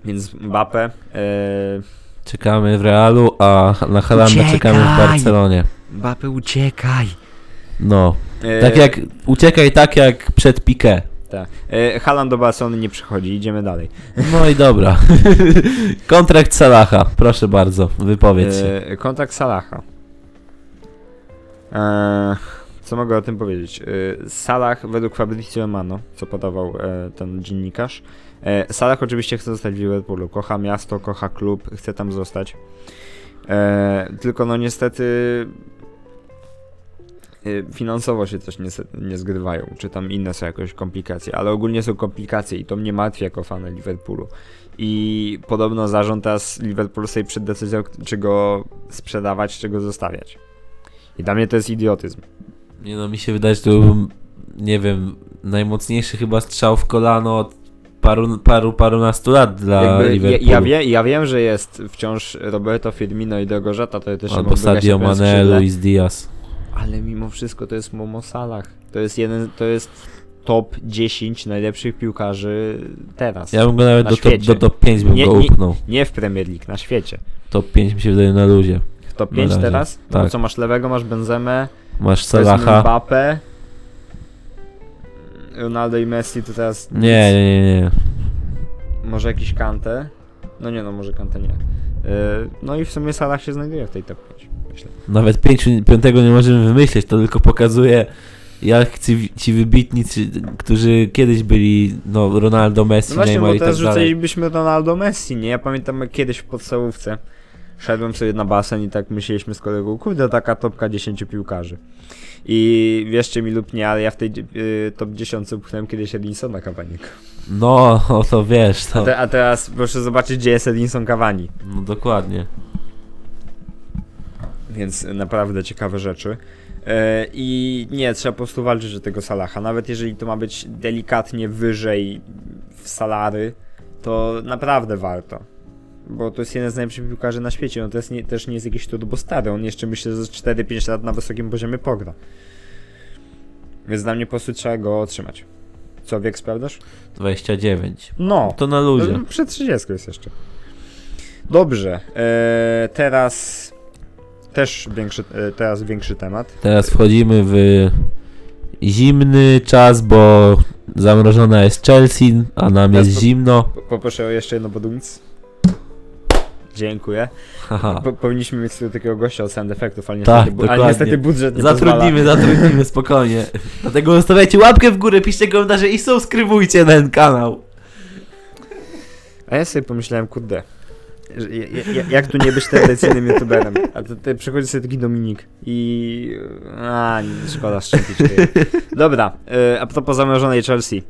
Więc Mbappe... E, Czekamy w Realu, a na Halanda Uciekaj! czekamy w Barcelonie. Mbappe uciekaj! No. E, Tak jak, uciekaj tak jak przed Piqué. Tak. E, Haaland do Barcelony nie przychodzi, idziemy dalej. No i dobra. Kontrakt Salaha, proszę bardzo, wypowiedz się. E, kontakt Salaha. E, co mogę o tym powiedzieć? E, Salah według Fabrizio Romano, co podawał e, ten dziennikarz, e, Salah oczywiście chce zostać w Liverpoolu. Kocha miasto, kocha klub, chce tam zostać. Tylko no niestety finansowo się też nie, nie zgrywają, czy tam inne są jakoś komplikacje, ale ogólnie są komplikacje i to mnie martwi jako fan Liverpoolu. I podobno zarząd teraz Liverpool sobie przed decyzją, czy go sprzedawać, czy go zostawiać. I dla mnie to jest idiotyzm. Nie no, mi się wydaje, że to był, nie wiem, najmocniejszy chyba strzał w kolano od paru, paru, parunastu lat dla Jakby, ja, Liverpoolu. ja, wie, ja wiem, że jest wciąż Roberto Firmino i Drogożata, to też Albo Sadio Mane, Luis Diaz. Ale mimo wszystko to jest Momo Salah. To jest jeden, to jest top 10 najlepszych piłkarzy teraz. Ja bym go nawet Na do top, do top 5 bym Nie- go nie- upnął. Nie w Premier League, na świecie. Top 5 mi się wydaje na luzie. W top Na 5 razie, teraz? tak. No co, masz lewego, masz Benzemę, Masz Salaha. Mbappe, Ronaldo i Messi to teraz nic. Nie, nie, nie, nie. Może jakiś Kante? No nie no, może Kante nie. Yy, no i w sumie Salah się znajduje w tej top 5, myślę. Nawet pięciu, piątego nie możemy wymyśleć, to tylko pokazuje jak ci, ci wybitni, ci, którzy kiedyś byli, no Ronaldo, Messi, No właśnie, Neymar bo i tak teraz dalej. rzucalibyśmy Ronaldo Messi, nie? Ja pamiętam kiedyś w podstawówce szedłem sobie na basen i tak myśleliśmy z kolegą, kurde, taka topka 10 piłkarzy. I wierzcie mi lub nie, ale ja w tej y, top 10 upchnąłem kiedyś Edinsona Cavaniego. No, o to wiesz, A, to, te, a teraz proszę zobaczyć, gdzie jest Edinson Cavani. no dokładnie. Więc naprawdę ciekawe rzeczy. E, I nie, trzeba po prostu walczyć o tego Salaha. Nawet jeżeli to ma być delikatnie wyżej w salary, to naprawdę warto. Bo to jest jeden z najlepszych piłkarzy na świecie. On to jest nie, też nie jest jakiś turbo stary. On jeszcze myślę, że za 4-5 lat na wysokim poziomie pogra. Więc dla mnie po prostu trzeba go otrzymać. Co, wiek sprawdzasz? 29. No. To na luzie. No, Przed 30 jest jeszcze. Dobrze. E, teraz też większy, e, teraz większy temat. Teraz wchodzimy w zimny czas, bo zamrożona jest Chelsea, a nam Teraz jest po- zimno. Po- Poproszę o jeszcze jedno bodumc. Dziękuję. Po, powinniśmy mieć sobie takiego gościa od sound effektów, ale Tak, niestety, bu- ale niestety budżet nie Zatrudnimy, pozwala. zatrudnimy, spokojnie. Dlatego zostawiajcie łapkę w górę, piszcie komentarze i subskrybujcie ten kanał. A ja sobie pomyślałem, kurde, jak tu nie być tradycyjnym youtuberem? A to ty przychodzi sobie taki Dominik i... A, nie, szkoda szczępić. Dobra, e, a propos zamrożonej Chelsea.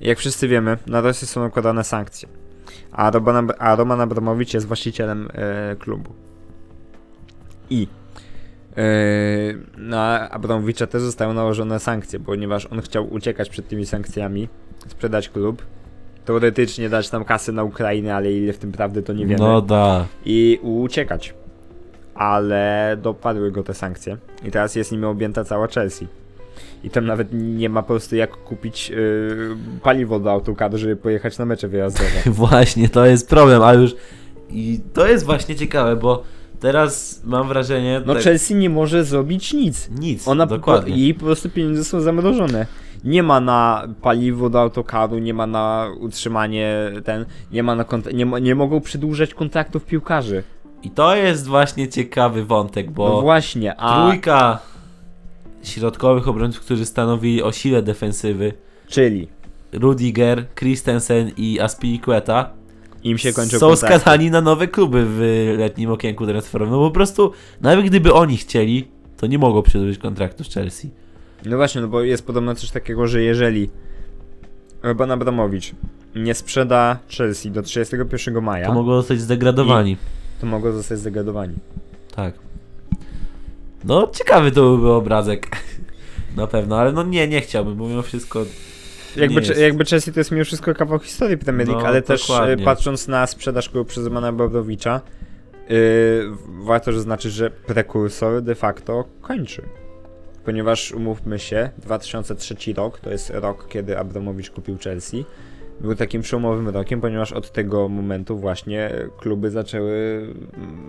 Jak wszyscy wiemy, na Rosję są nakładane sankcje. A Roman, a Roman Abramowicz jest właścicielem e, klubu. I e, na Abramowicza też zostały nałożone sankcje, ponieważ on chciał uciekać przed tymi sankcjami, sprzedać klub, teoretycznie dać tam kasy na Ukrainę, ale ile w tym prawdy to nie wiemy. No da. I uciekać. Ale dopadły go te sankcje. I teraz jest nimi objęta cała Chelsea. I tam nawet nie ma po prostu jak kupić yy, paliwo do autokadu, żeby pojechać na mecze wyjazdowe. Właśnie, to jest problem, ale już... I to jest właśnie ciekawe, bo teraz mam wrażenie... No tak- Chelsea nie może zrobić nic. Nic, Ona dokładnie. Po, jej po prostu pieniądze są zamrożone. Nie ma na paliwo do autokaru, nie ma na utrzymanie ten, nie ma na kont- nie, nie mogą przedłużać kontraktów piłkarzy. I to jest właśnie ciekawy wątek, bo... No właśnie, a Trójka środkowych obrońców, którzy stanowili o sile defensywy, czyli Rudiger, Christensen i Aspilicueta, im się kończą są skazani na nowe kluby w letnim okienku transferowym. No po prostu, nawet gdyby oni chcieli, to nie mogą przedłużyć kontraktu z Chelsea. No właśnie, no bo jest podobno coś takiego, że jeżeli Roman Abramowicz nie sprzeda Chelsea do 31 maja, To mogą zostać zdegradowani. to mogą zostać zdegradowani. Tak. No, ciekawy to byłby obrazek. Na pewno, ale no nie, nie chciałbym, bo mimo wszystko Jakby, jest. jakby Chelsea to jest mimo wszystko kawał historii Premier League, No, ale też dokładnie. e, patrząc na sprzedaż klubu przez Romana Abramowicza, yy, warto zaznaczyć, że prekursor de facto kończy. Ponieważ umówmy się, 2003 rok to jest rok, kiedy Abramowicz kupił Chelsea. Był takim przełomowym rokiem, ponieważ od tego momentu właśnie kluby zaczęły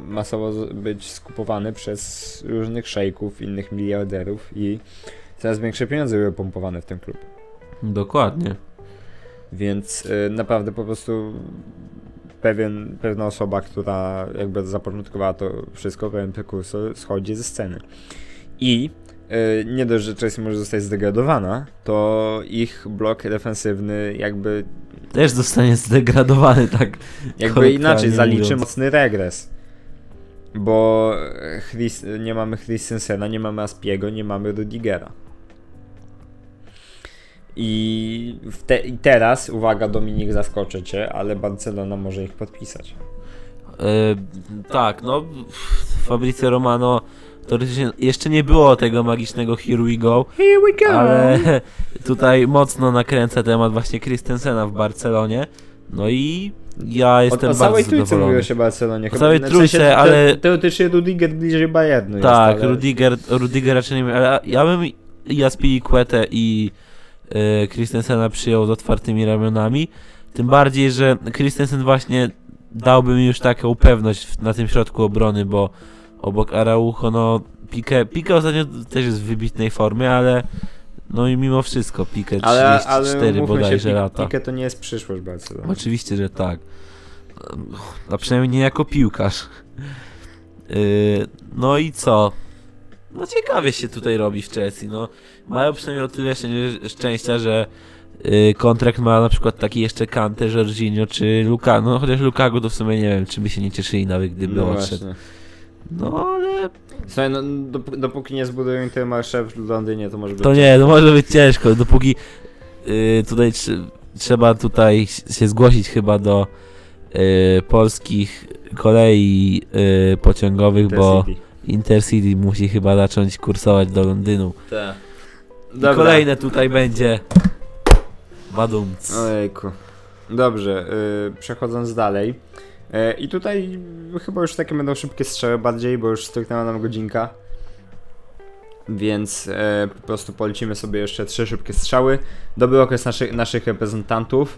masowo być skupowane przez różnych szejków, innych miliarderów i coraz większe pieniądze były pompowane w ten klub. dokładnie. Więc y, naprawdę po prostu pewien, pewna osoba, która jakby zapoczątkowała to wszystko, pewien prekursor schodzi ze sceny. I nie dość, że Chelsea może zostać zdegradowana, to ich blok defensywny jakby, Też zostanie zdegradowany, tak. jakby inaczej zaliczy mówiąc. mocny regres. Bo Chris, nie mamy Christensena, nie mamy Aspiego, nie mamy Rudigera. I, te, I teraz, uwaga Dominik, zaskoczę cię, ale Barcelona może ich podpisać. E, tak, no Fabrizio Romano teoretycznie jeszcze nie było tego magicznego Here We Go, Here we go! ale tutaj mocno nakręca temat właśnie Christensena w Barcelonie. No i ja o, jestem o całej bardzo trójce zadowolony. mówiło się o Barcelonie. O całej trójce, te- ale- Teoretycznie Rudiger bliżej Bayernu Tak, jest, ale... Rudiger, Rudiger raczej nie ale ja bym Jaspili Quetę i e, Christensena przyjął z otwartymi ramionami. Tym bardziej, że Christensen właśnie dałby mi już taką pewność na tym środku obrony, bo obok Araujo, no Pique, Pique ostatnio też jest w wybitnej formie, ale no i mimo wszystko Pique 34 Ale, ale bodajże się, lata. Pique to nie jest przyszłość Barcelony. Oczywiście, że tak. A przynajmniej nie jako piłkarz. Yy, no i co? No ciekawie się tutaj robi w Chelsea, no. Mają przynajmniej o tyle szczę- szczęścia, że y, kontrakt ma na przykład taki jeszcze Kante, Jorginho czy Luka, no chociaż Lukaku to w sumie nie wiem, czy by się nie cieszyli nawet gdyby No odszedł. właśnie. No ale Słuchaj, no, dop- dopóki nie zbudują Intermarché w Londynie, to może być... to nie, no może być ciężko, dopóki y, tutaj tr- trzeba tutaj się zgłosić chyba do y, polskich kolei y, pociągowych, bo Intercity. Intercity musi chyba zacząć kursować do Londynu. Tak. Kolejne tutaj będzie. Badumc. Ojejku. Dobrze, y, przechodząc dalej. Y, I tutaj chyba już takie będą szybkie strzały bardziej, bo już stryknęła nam godzinka. Więc e, po prostu polecimy sobie jeszcze trzy szybkie strzały. Dobry okres naszych, naszych reprezentantów.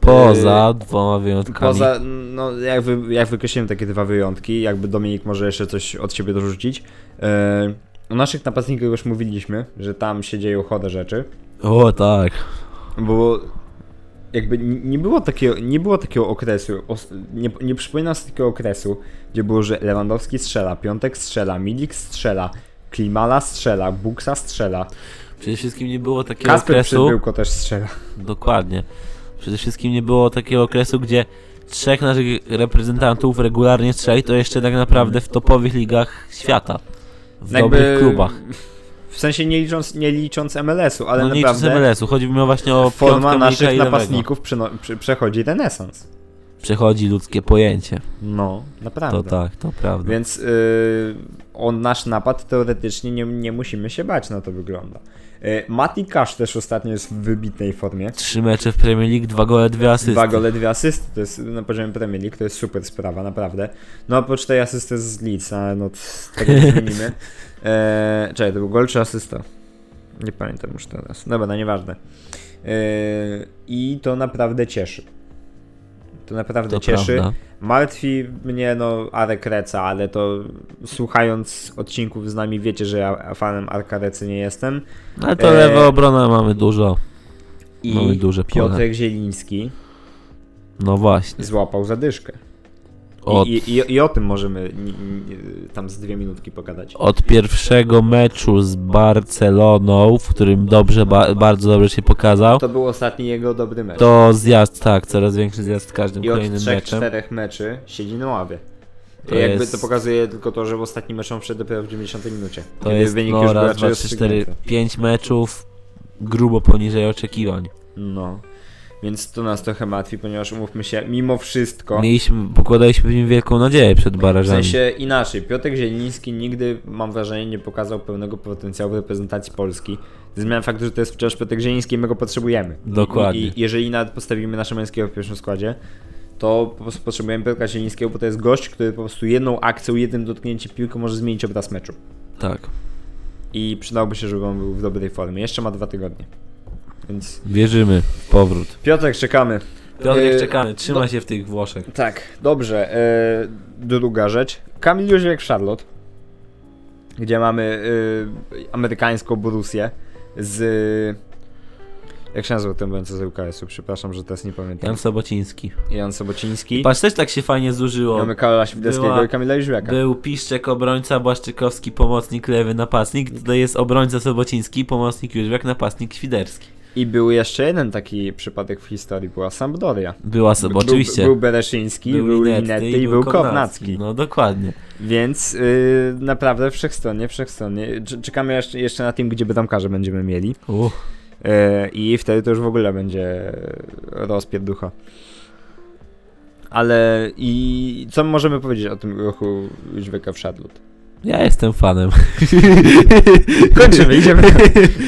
Poza dwoma wyjątkami. Poza, no jak, wy, jak wykreśliłem takie dwa wyjątki, jakby Dominik może jeszcze coś od siebie dorzucić. E, o naszych napastnikach już mówiliśmy, że tam się dzieją chore rzeczy. O tak. Bo jakby nie było takiego, nie było takiego okresu, nie, nie przypominam sobie takiego okresu, gdzie było, że Lewandowski strzela, Piątek strzela, Milik strzela, Klimala strzela, Buksa strzela, Przede wszystkim nie było takiego Kasper okresu. Przybyłko też strzela. Dokładnie. Przede wszystkim nie było takiego okresu, gdzie trzech naszych reprezentantów regularnie strzeli, to jeszcze tak naprawdę w topowych ligach świata. W Jakby- dobrych klubach. W sensie nie licząc, nie licząc MLS-u, ale no nie licząc naprawdę MLS-u, chodzi mi właśnie o forma naszych napastników przyno- przy, przechodzi renesans. Przechodzi ludzkie pojęcie. No, naprawdę. To tak, to prawda. Więc yy, o nasz napad teoretycznie nie, nie musimy się bać, na to wygląda. Yy, Mati Cash też ostatnio jest w wybitnej formie. Trzy mecze w Premier League, dwa gole, dwie asysty. Dwa gole, dwie asysty, to jest na poziomie Premier League, to jest super sprawa, naprawdę. No oprócz tej asysty z Leeds, ale no tego nie zmienimy. Eee, czekaj, to był gol czy asysta? Nie pamiętam już teraz. Dobra, no nieważne. Eee, I to naprawdę cieszy. To naprawdę to cieszy. prawda. Martwi mnie no Arek Reca, ale to słuchając odcinków z nami wiecie, że ja fanem Arka Recy nie jestem. Ale to Eee, lewa obrona mamy dużo. I Mamy duże pole. Piotrek Zieliński No właśnie. złapał zadyszkę. Od, I, i, I o tym możemy tam z dwie minutki pogadać. od pierwszego meczu z Barceloną, w którym dobrze, ba, bardzo dobrze się pokazał, To był ostatni jego dobry mecz. to zjazd, tak, coraz większy zjazd każdym I od kolejnym trzech, meczem. czterech meczy siedzi na ławie. To Jakby jest- to pokazuje tylko to, że w ostatnim meczu wszedł dopiero w 90 minucie. To jest wynik no, już raz, dwa, trzy, cztery, pięć meczów grubo poniżej oczekiwań. No. Więc to nas trochę martwi, ponieważ umówmy się, mimo wszystko. Mieliśmy, pokładaliśmy w nim wielką nadzieję przed W barażami. sensie inaczej, Piotrek Zieliński nigdy, mam wrażenie, nie pokazał pełnego potencjału w reprezentacji Polski. Ze zmianą faktu, że to jest wciąż Piotrek Zieliński i my go potrzebujemy. Dokładnie. I, I jeżeli nawet postawimy naszego męskiego w pierwszym składzie, to po prostu potrzebujemy Piotrka Zielińskiego, bo to jest gość, który po prostu jedną akcją, jednym dotknięciem piłki może zmienić obraz meczu. Tak. I przydałoby się, żeby on był w dobrej formie. Jeszcze ma dwa tygodnie. Więc Wierzymy w powrót. Piotrek, czekamy. Piotrek, Yy, czekamy, trzyma no- się w tych Włoszech. Tak, dobrze. E, druga rzecz. Kamil Józef Charlotte, gdzie mamy e, amerykańską Borussię z... Jak się nazywał ten obrońca z UKS-u? Przepraszam, że teraz nie pamiętam. Jan Sobociński. Jan Sobociński. Patrz, też tak się fajnie zużyło. Mamy Karola Świderskiego Była- i Kamila Jóźwiaka. Był Piszczek, obrońca, Błaszczykowski, pomocnik, lewy napastnik. Tutaj jest obrońca Sobociński, pomocnik Jóźwiak, napastnik Świderski. I był jeszcze jeden taki przypadek w historii, była Sampdoria. Była Był- oczywiście. Był Bereszyński, był, Linetty i był Kownacki. No dokładnie. Więc y, naprawdę wszechstronnie, wszechstronnie. Cz- Czekamy jeszcze, jeszcze na tym, gdzie bramkarze będziemy mieli. Uff. E, I wtedy to już w ogóle będzie rozpierducha. Ale i co możemy powiedzieć o tym ruchu Jóźwieka w Charlotte? Ja jestem fanem. Kończymy, idziemy.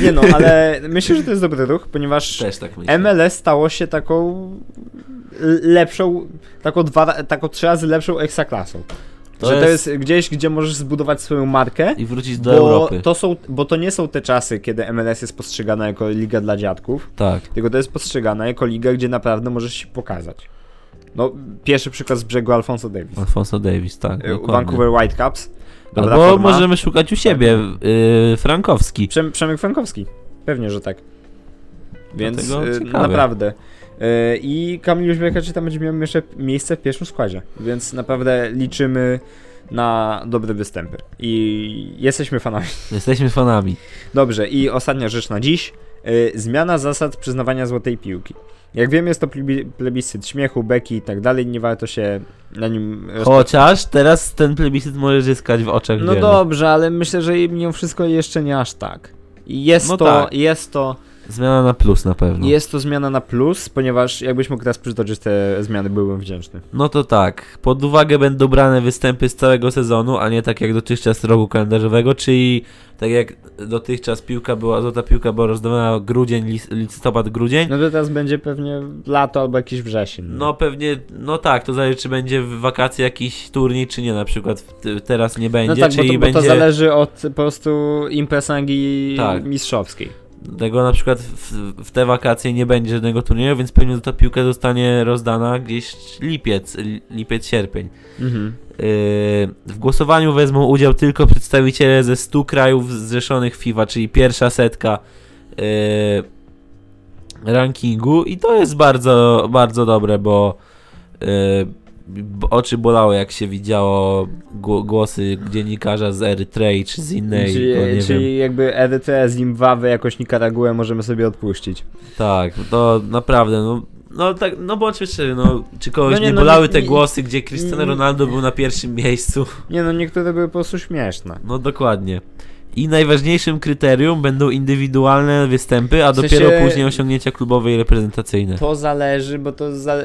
Nie no, ale myślę, że to jest dobry ruch, ponieważ Też tak myślę. MLS stało się taką lepszą, taką, dwa, taką trzy razy lepszą eksaklasą. To że to jest- jest gdzieś, gdzie możesz zbudować swoją markę. I wrócić do Bo Europy. to, są, bo to nie są te czasy, kiedy MLS jest postrzegana jako liga dla dziadków, Tak. tylko to jest postrzegana jako liga, gdzie naprawdę możesz się pokazać. No, pierwszy przykład z brzegu Alfonso Davis. Alfonso Davis, tak. Dokładnie. Vancouver Whitecaps. Dobra Albo forma. możemy szukać u siebie. Yy, Frankowski. Przem, Przemek Frankowski. Pewnie, że tak. Więc ciekawe. naprawdę. E, I Kamil Jóźwiaka czy tam będzie miał jeszcze miejsce w pierwszym składzie. Więc naprawdę liczymy na dobre występy. I jesteśmy fanami. Jesteśmy fanami. Dobrze, i ostatnia rzecz na dziś. Y, zmiana zasad przyznawania złotej piłki. Jak wiem, jest to plebi- plebiscyt śmiechu, beki i tak dalej, nie warto się na nim... Chociaż teraz ten plebiscyt może zyskać w oczach No wielu. dobrze, ale myślę, że mimo wszystko jeszcze nie aż tak. I Jest No to, tak. jest to, Zmiana na plus na pewno. jest to zmiana na plus, ponieważ jakbyś mógł teraz przytoczyć te zmiany, byłbym wdzięczny. No to tak. Pod uwagę będą brane występy z całego sezonu, a nie tak jak dotychczas roku kalendarzowego, czyli tak jak dotychczas piłka była, złota piłka była rozdawana grudzień, lis- listopad, grudzień. No to teraz będzie pewnie lato albo jakiś wrzesień. No pewnie, no tak, to zależy czy będzie w wakacje jakiś turniej, czy nie, na przykład teraz nie No będzie, tak, bo czyli to, bo będzie to zależy od po prostu impresangi Tak. mistrzowskiej. Tego na przykład w, w te wakacje nie będzie żadnego turnieju, więc pewnie ta piłka zostanie rozdana gdzieś lipiec, li- lipiec, sierpień. Mhm. Yy, W głosowaniu wezmą udział tylko przedstawiciele ze 100 krajów zrzeszonych FIFA, czyli pierwsza setka yy, rankingu i to jest bardzo, bardzo dobre, bo b- oczy bolało jak się widziało gło- głosy dziennikarza z Erytrei czy z innej, czyli, nie wiem. czyli jakby Erytreę, Zimbabwe, jakoś Nikaraguę możemy sobie odpuścić. Tak, to naprawdę, no, no tak, no bądźmy szczerzy, no, czy kogoś No nie, nie no bolały nie- te nie- głosy, gdzie Cristiano Ronaldo był na pierwszym miejscu? Nie no, niektóre były po prostu śmieszne. No dokładnie. I najważniejszym kryterium będą indywidualne występy, a W sensie- dopiero później osiągnięcia klubowe i reprezentacyjne. To zależy, bo to, za,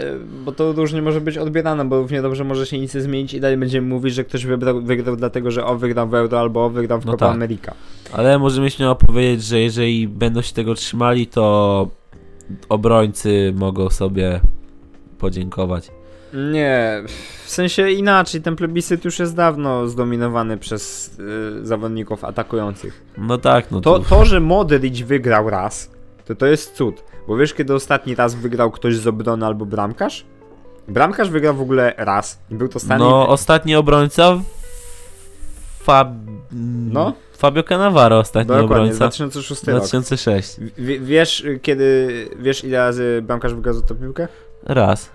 bo to różnie może być odbierane, bo równie dobrze może się nic nie zmienić i dalej będziemy mówić, że ktoś wybrał, wygrał dlatego, że o wygrał w Euro albo o wygrał w No Copa tak. America. Ale możemy śmiało powiedzieć, że jeżeli będą się tego trzymali, to obrońcy mogą sobie podziękować. Nie, w sensie inaczej, ten plebiscyt już jest dawno zdominowany przez y, zawodników atakujących. No tak, no To, to, to, że Modric wygrał raz, to to jest cud. Bo wiesz, kiedy ostatni raz wygrał ktoś z obrony albo bramkarz? Bramkarz wygrał w ogóle raz. I był to Stanley... No ostatni obrońca Fab... No. Fabio Cannavaro ostatni Dokładnie, obrońca. 2006 rok. 2006. W, wiesz, kiedy... Wiesz, ile razy bramkarz wygrał za tą piłkę? Raz.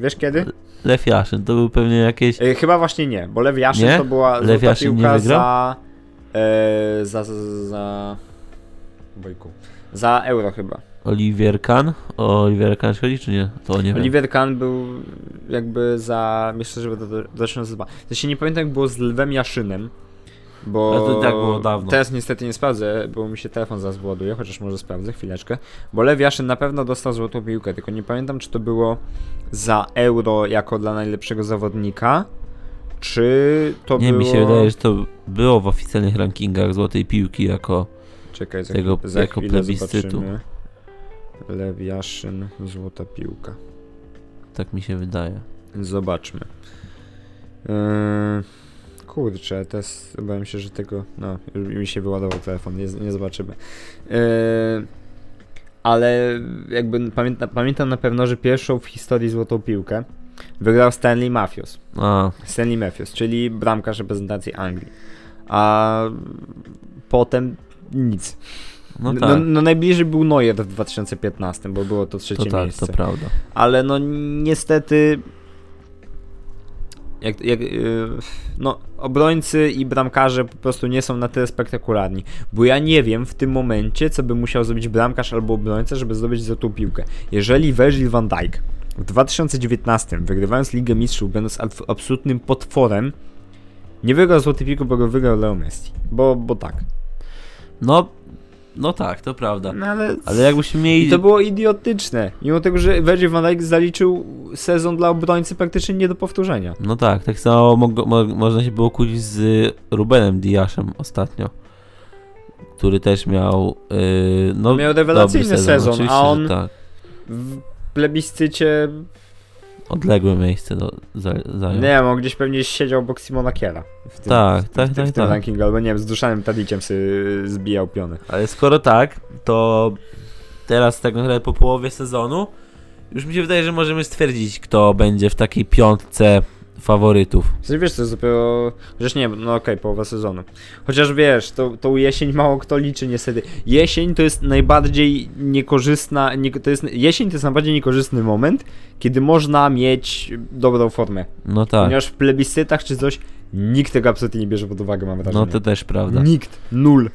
Wiesz kiedy? Lech Jaszyn, to był pewnie jakieś... Y, chyba właśnie nie, bo Lew Jaszyn Nie? to była Lew Jaszyn nie piłka wygrał? za, e, za... za... za... Bojku. Za euro chyba. Olivier Kahn? O Olivier Kahn chodzi, czy nie? To nie wiem. Oliver Kahn był jakby za... Myślę, że do 2002. W sensie nie pamiętam jak było z Lwem Jaszynem. Bo Ale to tak było dawno. Teraz niestety nie sprawdzę, bo mi się telefon zaraz wyładuje, chociaż może sprawdzę chwileczkę. Bo Lew Jaszyn na pewno dostał złotą piłkę, tylko nie pamiętam czy to było za euro jako dla najlepszego zawodnika, czy to Nie, było... mi się wydaje, że to było w oficjalnych rankingach złotej piłki jako... Czekaj, za, tego- za jako plebiscytu. zobaczymy. Lew Jaszyn, złota piłka. Tak mi się wydaje. Zobaczmy. Yy, kurczę, teraz obawiam się, że tego. No, mi się wyładował telefon, nie, nie zobaczymy. Yy, ale jakby pamięta, pamiętam na pewno, że pierwszą w historii złotą piłkę wygrał Stanley Matthews. A, Stanley Matthews, czyli bramkarz reprezentacji Anglii. A potem nic. no no, tak. no najbliżej był Neuer w 2015, bo było to trzecie to tak, miejsce to prawda. ale no niestety jak, jak, yy, no, obrońcy i bramkarze po prostu nie są na tyle spektakularni, bo ja nie wiem w tym momencie, co by musiał zrobić bramkarz albo obrońca, żeby zdobyć złotą piłkę. Jeżeli Virgil van Dijk w 2019, wygrywając Ligę Mistrzów, będąc abs- absolutnym potworem, nie wygrał złotej piłki, bo go wygrał Leo Messi, bo, bo tak. No, no tak, to prawda. No ale... Ale jakbyśmy mieli... I to było idiotyczne, mimo tego, że Virgil van Dijk zaliczył sezon dla obrońcy praktycznie nie do powtórzenia. No tak, tak samo mo- mo- można się było kłócić z Rubenem Diaszem ostatnio, który też miał yy, no, Miał rewelacyjny sezon, oczywiście, a on tak, w plebiscycie, odległe miejsce do, za, zajął. nie wiem, on gdzieś pewnie siedział obok Simona Kiera. W tym, Tak, w, tak, w, tak, w tym tak. rankingu, albo nie wiem, z Duszanem Tadiciem sobie zbijał piony. Ale skoro tak, to teraz tak naprawdę po połowie sezonu już mi się wydaje, że możemy stwierdzić, kto będzie w takiej piątce faworytów. Sensie, wiesz, to jest dopiero, chociaż nie, no okej, połowa sezonu. Chociaż wiesz, to, to jesień mało kto liczy niestety. Jesień to jest najbardziej niekorzystna, nie, to jest, jesień to jest najbardziej niekorzystny moment, kiedy można mieć dobrą formę. No tak. Ponieważ w plebiscytach czy coś Nikt tego absolutnie nie bierze pod uwagę, mam wrażenie. No to też prawda. Nikt. Nul.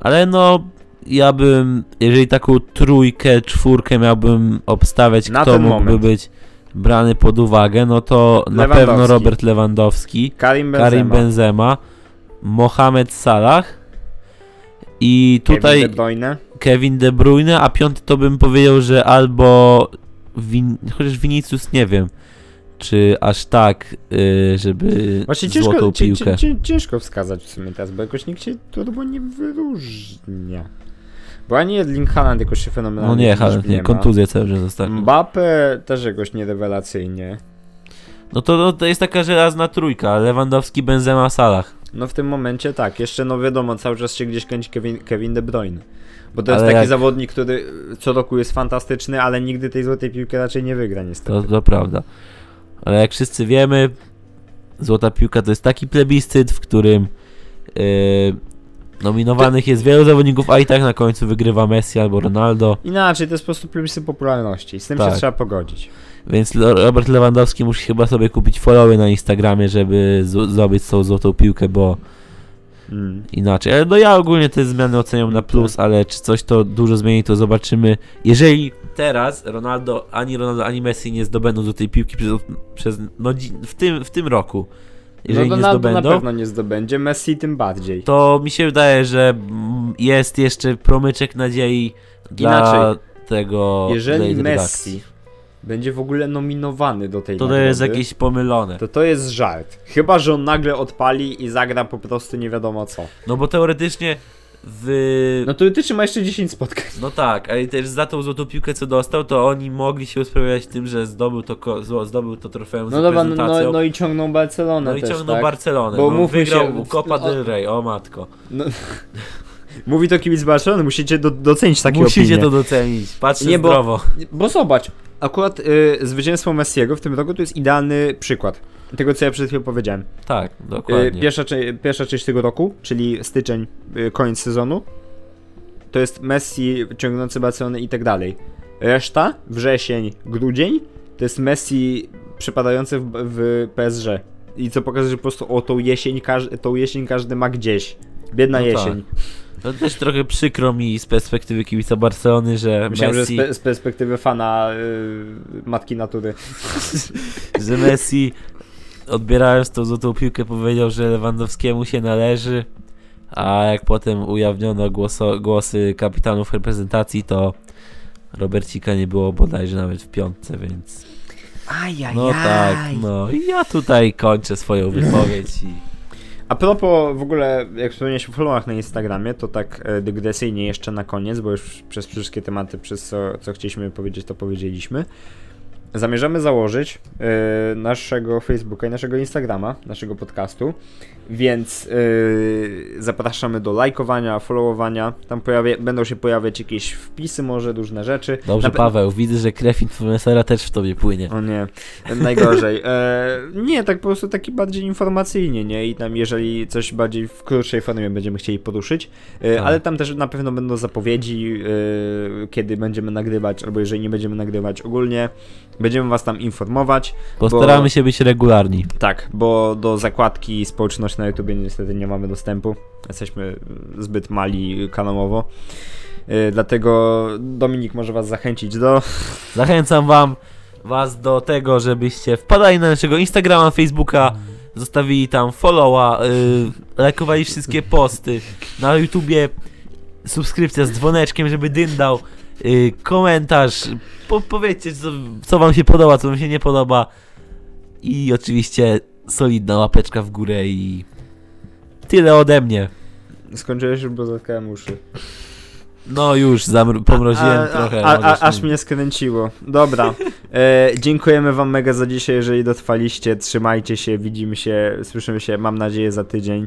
Ale no, ja bym, jeżeli taką trójkę, czwórkę miałbym obstawiać, Na kto mógłby moment. być brany pod uwagę, no to na pewno Robert Lewandowski, Karim Benzema. Karim Benzema, Mohamed Salah i tutaj Kevin De Bruyne. Kevin De Bruyne, a piąty to bym powiedział, że albo Win... chociaż Vinicius nie wiem, czy aż tak, y, żeby Właśnie złotą ciężko, cię, piłkę. cię, cię, ciężko wskazać w sumie teraz, bo jakoś nikt się turbo nie wyróżnia. Bo ani Erling Haaland jakoś się fenomenalnie No nie, Haaland, nie, ma. kontuzję cały czas ostatnio. Mbappe też jakoś nie rewelacyjnie. No to, no, to jest taka żelazna trójka, Lewandowski, Benzema, Salah. No w tym momencie tak, jeszcze no wiadomo, cały czas się gdzieś kręci Kevin, Kevin De Bruyne. Bo to jest Ale taki jak- zawodnik, który co roku jest fantastyczny, ale nigdy tej złotej piłki raczej nie wygra niestety. To, to prawda. Ale jak wszyscy wiemy, złota piłka to jest taki plebiscyt, w którym yy, nominowanych jest wielu zawodników, a i tak na końcu wygrywa Messi albo Ronaldo. Inaczej, to jest po prostu plebiscyt popularności. Z tym się Tak. trzeba pogodzić. Więc Robert Lewandowski musi chyba sobie kupić followy na Instagramie, żeby zdobyć tą złotą piłkę, bo Mm. inaczej. Ale no ja ogólnie te zmiany oceniam na plus, ale czy coś to dużo zmieni, to zobaczymy. Jeżeli teraz Ronaldo, ani Ronaldo, ani Messi nie zdobędą złotej piłki przez, przez no, w, tym, w tym roku, jeżeli no nie Ronaldo na zdobędą, pewno nie zdobędzie, Messi tym bardziej. to mi się wydaje, że mm, jest jeszcze promyczek nadziei dla Inaczej. tego dla Jeżeli tej Messi redakcji. będzie w ogóle nominowany do tej To to nagrody, jest jakieś pomylone. to to jest żart. Chyba, że on nagle odpali i zagra po prostu nie wiadomo co. No bo teoretycznie w... No teoretycznie ma jeszcze 10 spotkań. No tak, ale też za tą złotą piłkę co dostał, to oni mogli się usprawiedliwiać tym, że zdobył to, ko- zdobył to trofeum No z dobra, no, no, no i ciągną Barcelonę No i też, ciągnął tak? Barcelonę. Bo no, wygrał się, Copa del Rey, o matko. No, mówi to kibic Barcelony, musicie do, docenić takie Musicie opinie. to docenić, patrzcie Nie, bo- zdrowo. Bo zobacz, akurat y, zwycięstwo Messiego w tym roku to jest idealny przykład tego, co ja przed chwilą powiedziałem. Tak, Y, dokładnie. pierwsza, pierwsza część tego roku, czyli styczeń, y, koniec sezonu, to jest Messi ciągnący Barcelonę i tak dalej. Reszta, wrzesień, grudzień, to jest Messi przypadający w, w PSG. I co pokazuje, że po prostu o tą jesień, każ- tą jesień każdy ma gdzieś. Biedna No jesień. To też trochę przykro mi z perspektywy kibica Barcelony, że Myślałem, Messi, że z, pe- z perspektywy fana y, matki natury. że Messi odbierając tą złotą piłkę powiedział, że Lewandowskiemu się należy, a jak potem ujawniono głoso, głosy kapitanów reprezentacji, to Robercika nie było bodajże nawet w piątce, więc Ajajaj. no tak, no i ja tutaj kończę swoją wypowiedź i A propos w ogóle, jak wspomniałeś o followach na Instagramie, to tak e, dygresyjnie jeszcze na koniec, bo już przez wszystkie tematy, przez co, co chcieliśmy powiedzieć, to powiedzieliśmy. Zamierzamy założyć e, naszego Facebooka i naszego Instagrama, naszego podcastu, więc e, zapraszamy do lajkowania, followowania. Tam pojawia, będą się pojawiać jakieś wpisy, może różne rzeczy. dobrze Na Paweł, widzę, że krew influencera też w tobie płynie. O nie, najgorzej. E, nie, tak po prostu taki bardziej informacyjnie, nie? I tam jeżeli coś bardziej w krótszej formie będziemy chcieli poruszyć, e, Tak. ale tam też na pewno będą zapowiedzi, e, kiedy będziemy nagrywać, albo jeżeli nie będziemy nagrywać ogólnie, będziemy was tam informować. Postaramy bo- się być regularni. Tak, bo do zakładki społeczności na YouTube niestety nie mamy dostępu. Jesteśmy zbyt mali kanałowo. E, dlatego Dominik może was zachęcić do Zachęcam wam was do tego, żebyście wpadali na naszego Instagrama, Facebooka, zostawili tam followa, yy, lajkowali wszystkie posty. Na YouTubie subskrypcja z dzwoneczkiem, żeby dyndał, yy, komentarz, po, powiedzcie co, co wam się podoba, co wam się nie podoba i oczywiście solidna łapeczka w górę i tyle ode mnie. Skończyłeś bo zatkałem uszy. No już, zamr- pomroziłem A- a- trochę. A, a, możesz aż mnie skręciło. Dobra. E, dziękujemy wam mega za dzisiaj, jeżeli dotrwaliście. Trzymajcie się, widzimy się, słyszymy się, mam nadzieję, za tydzień.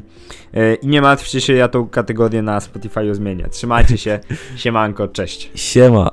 E, I nie martwcie się, ja tą kategorię na Spotify zmienię. Trzymajcie się. Siemanko, cześć. Siema.